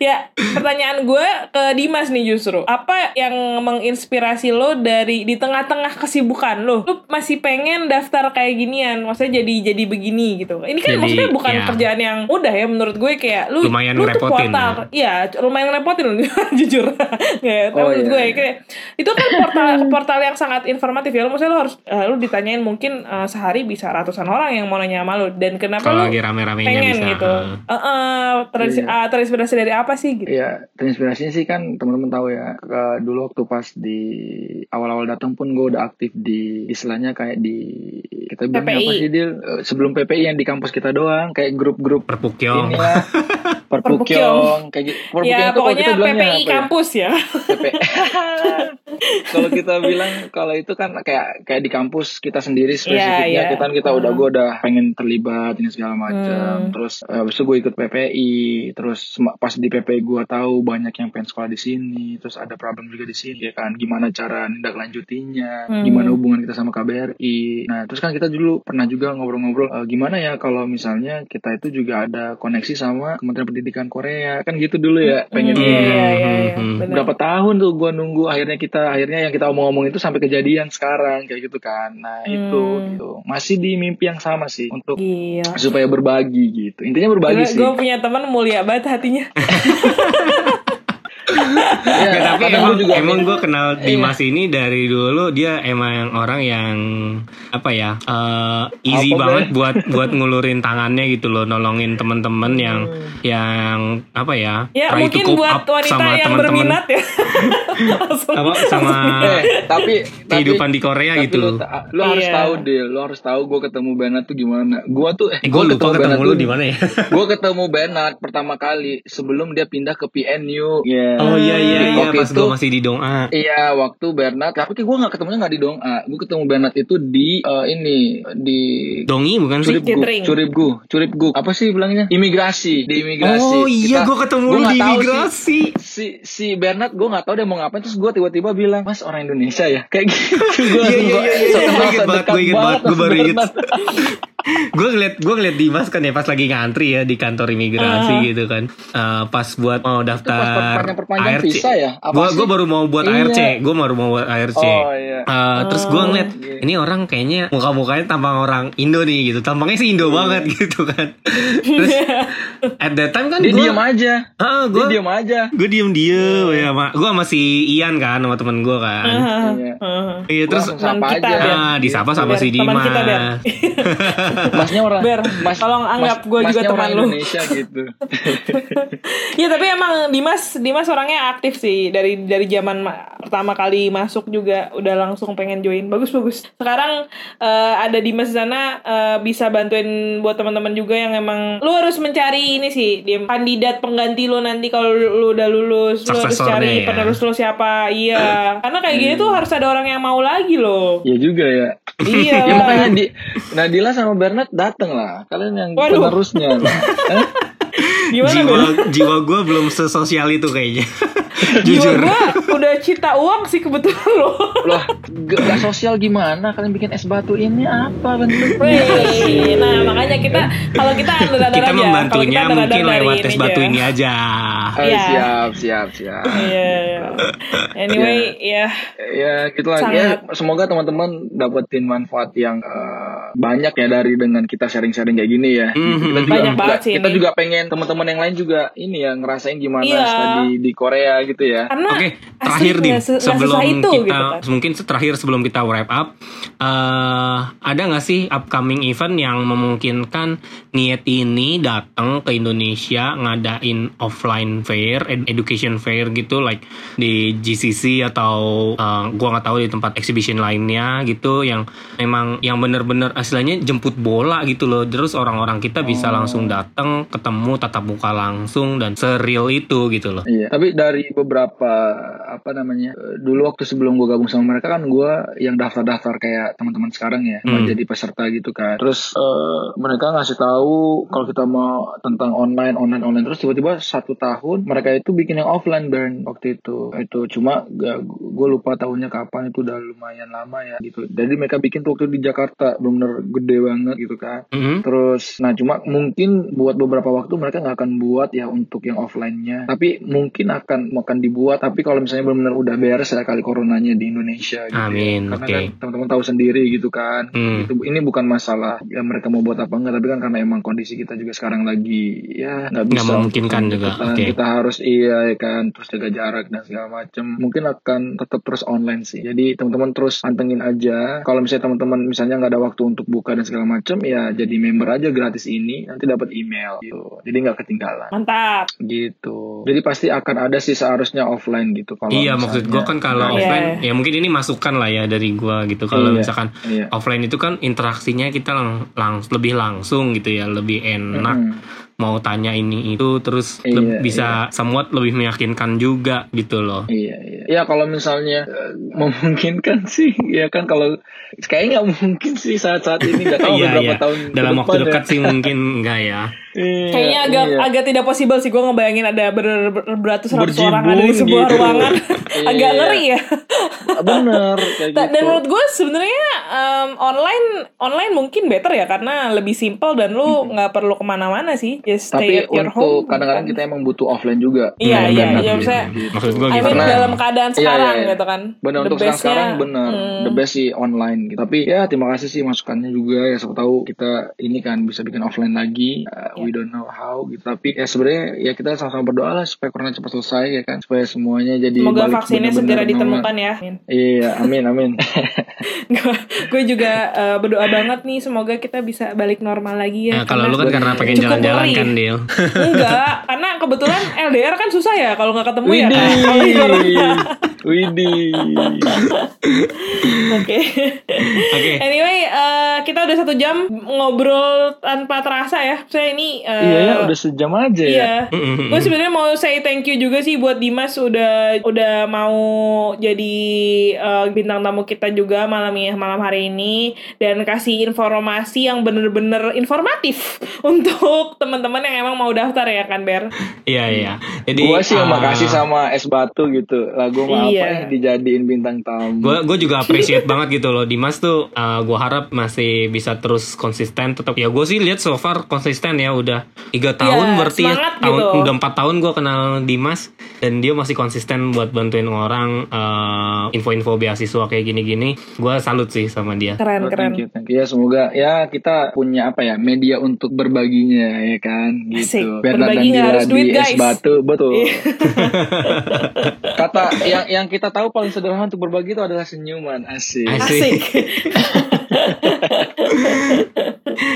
(laughs) ya, pertanyaan gue ke Dimas nih justru. Apa yang menginspirasi lo dari di tengah-tengah kesibukan lo? Lo masih pengen daftar kayak ginian, maksudnya jadi jadi begini gitu. Ini kan Jadi, maksudnya bukan ya. kerjaan yang mudah ya menurut gue kayak lu Lumayan lu tuh portal. Iya, lumayan ngerepotin (laughs) jujur. Tapi Oh, menurut iya, gue iya. kayak itu kan portal portal yang sangat informatif ya. Lu maksudnya lu harus eh, lu ditanyain mungkin eh, sehari bisa ratusan orang yang mau nanya sama lu dan kenapa Kalau lu lagi rame-ramenya pengen bisa. gitu. Eh, Iya. ah, terinspirasi dari apa sih gitu? Iya, terinspirasinya sih kan teman-teman tahu ya. ke- dulu waktu pas di awal-awal datang pun gue udah aktif di istilahnya kayak di kita bilang PPI. apa sih Dil? Eh, sebelum PPI yang di kampus kita doang, kayak grup-grup Perpukyong. ini lah. (laughs) Perpukyong, kayak gitu. Perpukyong Ya itu kalau pokoknya kita bilangnya PPI ya? kampus ya. PP. (laughs) kalau kita bilang kalau itu kan kayak kayak di kampus kita sendiri spesifiknya Iya, iya. kita kita udah Hmm. gue udah pengen terlibat ini segala macam Hmm. terus eh, habis itu gue ikut PPI terus pas di PPI gue tahu banyak yang pengen sekolah di sini terus ada problem juga di sini ya kan gimana cara tindak lanjutinya Hmm. gimana hubungan kita sama KBRI nah terus kan kita dulu pernah juga ngobrol-ngobrol eh, gimana ya kalau misalnya kita itu juga ada koneksi sama Kementerian Pendidikan Korea kan gitu dulu ya pengen Iya, iya, iya, iya. Hmm. Berapa tahun tuh gue nunggu akhirnya kita akhirnya yang kita omong-omong itu sampai kejadian sekarang kayak gitu kan nah itu Hmm. gitu masih di mimpi yang sama sih untuk Gila. supaya berbagi gitu intinya berbagi sih Gue punya teman mulia banget hatinya. (laughs) ya, Ya, tapi emang, juga emang gue kenal Iya. Dimas ini dari dulu dia emang orang yang apa ya eh, easy Apa, banget Bre? buat buat ngulurin tangannya gitu loh nolongin temen-temen yang Hmm. yang apa ya Ya try to mungkin cope buat up wanita sama yang temen-temen berminat ya. (laughs) Langsung- apa sama eh tapi kehidupan di Korea tapi gitu lu, ta- lu harus Iya. tahu deh lu harus tahu gue ketemu Bernard tuh gimana gue tuh eh, gue lupa ketemu lu di mana ya gue ketemu Bernard pertama kali sebelum dia pindah ke PNU ya oh iya iya iya Waktu pas itu- gue masih di Donga Iya, waktu Bernard. Tapi gue nggak ketemunya nggak di Donga. Gue ketemu Bernard itu di eh, ini di Dongi bukan sih Curibgu, Catering. Curibgu, Curibgu. Apa sih bilangnya? Imigrasi, di imigrasi. oh iya gue ketemu gua di imigrasi Si si Bernard gue nggak tahu dia mau ngapain terus gue tiba-tiba bilang mas orang Indonesia ya (laughs) kayak gitu gue Iya, iya, iya, iya, gue inget banget, gue inget banget, gue baru inget. (laughs) gue ngeliat gue ngeliat Dimas kan ya pas lagi ngantri ya di kantor imigrasi Ah. gitu kan Eh, pas buat mau daftar ARC ya? Apa gue gue baru mau buat Iya. ARC gue baru mau buat ARC Oh, iya. Eh, terus gue ngeliat iya. ini orang kayaknya muka mukanya tampang orang Indo nih gitu tampangnya sih Iya. Indo banget (laughs) gitu kan terus (laughs) at that time kan dia gue diam aja Ah, dia gue diam aja gue diem diem ya sama gue sama si Ian kan sama temen gue kan Iya. Heeh. iya terus langsung sapa Teman kita, aja. Ah disapa sama Ber, si Dimas. (laughs) Masnya orang Ber, tolong anggap gua juga teman lu. Indonesia gitu. Iya (laughs) tapi emang Dimas Dimas orangnya aktif sih dari dari zaman ma- pertama kali masuk juga udah langsung pengen join bagus bagus. Sekarang eh, ada Dimas di sana eh, bisa bantuin buat teman-teman juga yang emang lu harus mencari ini sih Dim kandidat pengganti lu nanti kalau lu, lu udah lulus lu harus cari ya. penerus lu siapa iya karena kayak gini tuh harus ada orang yang mau lagi loh. Ya juga ya. Iya (laughs) ya makanya di Nadila sama Bernard dateng lah. Kalian yang Waduh. penerusnya. Hah? (laughs) Gimana jiwa Ber? jiwa gue belum sesosial itu kayaknya. (laughs) Jiwa Jujur. gua udah cita uang sih kebetulan loh. Loh, gak, sosial gimana? Kalian bikin es batu ini apa bentuknya? Nah makanya kita kalau kita under-under kita aja. Kalau membantunya kita mungkin lewat tes batu aja. ini aja. Ah, Iya. Siap, siap, siap. Iya. iya. Anyway, ya. ya gitu lah Sangat. ya semoga teman-teman dapetin manfaat yang eh, banyak ya dari dengan kita sharing-sharing kayak gini ya Mhm. kita juga Banyak banget sih kita ini. juga pengen teman-teman yang lain juga ini ya ngerasain gimana Iya. studi di Korea gitu ya Karena Oke, asli terakhir se- nggak sebelum itu, kita gitu kan. mungkin terakhir sebelum kita wrap up, eh ada nggak sih upcoming event yang memungkinkan niat ini datang ke Indonesia ngadain offline fair, ed- education fair gitu, like di GCC atau eh, gua nggak tahu di tempat exhibition lainnya gitu, yang memang yang bener-bener aslinya jemput bola gitu loh, terus orang-orang kita bisa Oh. langsung datang, ketemu tatap muka langsung dan seril itu gitu loh. Iya, tapi dari beberapa apa namanya dulu waktu sebelum gue gabung sama mereka kan gue yang daftar-daftar kayak teman-teman sekarang ya Hmm. jadi peserta gitu kan. Terus eh, mereka ngasih tahu kalau kita mau tentang online, online, online terus tiba-tiba satu tahun mereka itu bikin yang offline dan waktu itu itu cuma gue lupa tahunnya kapan itu udah lumayan lama ya gitu. Jadi mereka bikin tuh waktu di Jakarta gede banget gitu kan. Mhm. Terus, nah cuma mungkin buat beberapa waktu mereka nggak akan buat ya untuk yang offline-nya. Tapi mungkin akan akan dibuat. Tapi kalau misalnya benar-benar udah beres ya kali coronanya di Indonesia. Gitu Amin, Ya. Karena oke. kan teman-teman tahu sendiri gitu kan. Hmm. Itu ini bukan masalah ya mereka mau buat apa enggak, tapi kan karena emang kondisi kita juga sekarang lagi ya nggak bisa. Nggak memungkinkan untuk- juga, Kita, oke. kita harus iya ya kan, terus jaga jarak dan segala macam. Mungkin akan tetap terus online sih. Jadi teman-teman terus pantengin aja. Kalau misalnya teman-teman misalnya nggak ada waktu untuk buka dan segala macam, ya jadi member aja gratis ini, nanti dapat email gitu. Jadi nggak ketinggalan Mantap. gitu. Jadi pasti akan ada sih seharusnya offline gitu. Kalau Iya misalnya- maksud gue kan kalau Iya. offline ya mungkin ini masukan lah ya dari gue gitu kalau Iya, misalkan iya. offline itu kan interaksinya kita lang, lang- lebih langsung gitu ya lebih enak Mm-mm. Mau tanya ini itu terus Iya, le- bisa somewhat lebih meyakinkan juga gitu loh. Iya, iya. Ya kalau misalnya eh, memungkinkan sih, ya kan kalau kayaknya nggak mungkin sih saat-saat ini nggak (laughs) tahu Iya beberapa iya tahun dalam waktu depan dekat ya. sih mungkin (laughs) enggak ya. Iya, Kayaknya agak iya. agak tidak possible sih gue ngebayangin ada ber, ber- beratus-ratus Berjibun orang ada di sebuah gitu. ruangan. (laughs) agak Iya. ngeri ya. bener kayak gitu. Dan menurut gue sebenarnya em, online online mungkin better ya karena lebih simple dan lu nggak perlu ke mana-mana sih. Just stay Tapi at your untuk home. kadang-kadang kita emang butuh offline juga. Iya, Hmm, iya, benar. iya, maksudnya Maksud gue I gitu. mean Karena- dalam keadaan Iya, sekarang iya, iya. gitu kan. Benar The untuk sekarang sekarang benar. hmm, The best sih online gitu. Tapi ya terima kasih sih masukannya juga ya siapa tahu kita ini kan bisa bikin offline lagi. Uh, We don't know how gitu. Tapi ya sebenarnya ya kita sama-sama berdoa lah supaya corona cepat selesai ya kan. Supaya semuanya jadi Semoga balik vaksinnya benar-benar segera normal. ditemukan ya. Iya, amin amin. (laughs) (laughs) gue juga eh, berdoa banget nih semoga kita bisa balik normal lagi ya. Nah, kalau lu kan karena pengen jalan-jalan. Kan Dil. Enggak, karena kebetulan LDR kan susah ya kalau nggak ketemu ya kan. (laughs) Kalau di Widih. corona. Widih. Oke. Oke. Anyway, eh, kita udah satu jam ngobrol tanpa terasa ya. Saya ini. eh, Iya ya, udah sejam aja ya. Iya, gue sebenarnya mau say thank you juga sih buat Dimas udah udah mau jadi eh, bintang tamu kita juga malam ini malam hari ini dan kasih informasi yang bener-bener informatif (laughs) untuk teman-teman yang emang mau daftar ya kan Ber. Iya iya. Jadi Gua sih ah, makasih sama es batu gitu. Lagu mah apa Iya. ya dijadiin bintang tamu. gue gue juga appreciate banget gitu loh Dimas tuh gue harap masih bisa terus konsisten tetap ya gue sih lihat so far konsisten ya udah tiga tahun Iya, berarti ya tahun gitu. udah empat tahun gue kenal Dimas dan dia masih konsisten buat bantuin orang eh, info-info beasiswa kayak gini-gini gue salut sih sama dia Keren, Oh, keren. thank you, thank you. Ya semoga ya kita punya apa ya media untuk berbaginya ya kan Asik. gitu. Bernard Berbagi nggak harus duit, di guys. es batu betul. Iya. (laughs) (laughs) Kata yang yang kita tahu paling sederhana untuk berbagi itu adalah senyuman asik. Asik. Asik. (laughs)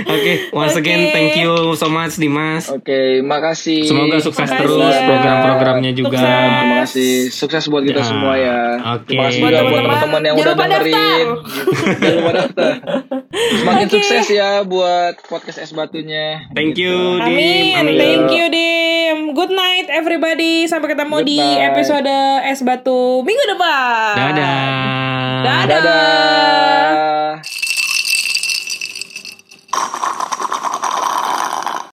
Oke, once Oke. again thank you so much Dimas. Oke, makasih. Semoga sukses Makasih terus ya. program-programnya juga semoga terima kasih sukses buat kita ya. semua ya. Okay. Terima kasih buat teman-teman yang udah dengerin. (laughs) Jangan lupa daftar. Semakin okay. sukses ya buat podcast es batunya. Thank gitu. you. Dim. Amin. Thank you, Dim. Good night everybody. Sampai ketemu Goodbye. di episode es batu minggu depan. Dadah. Dadah. Dadah.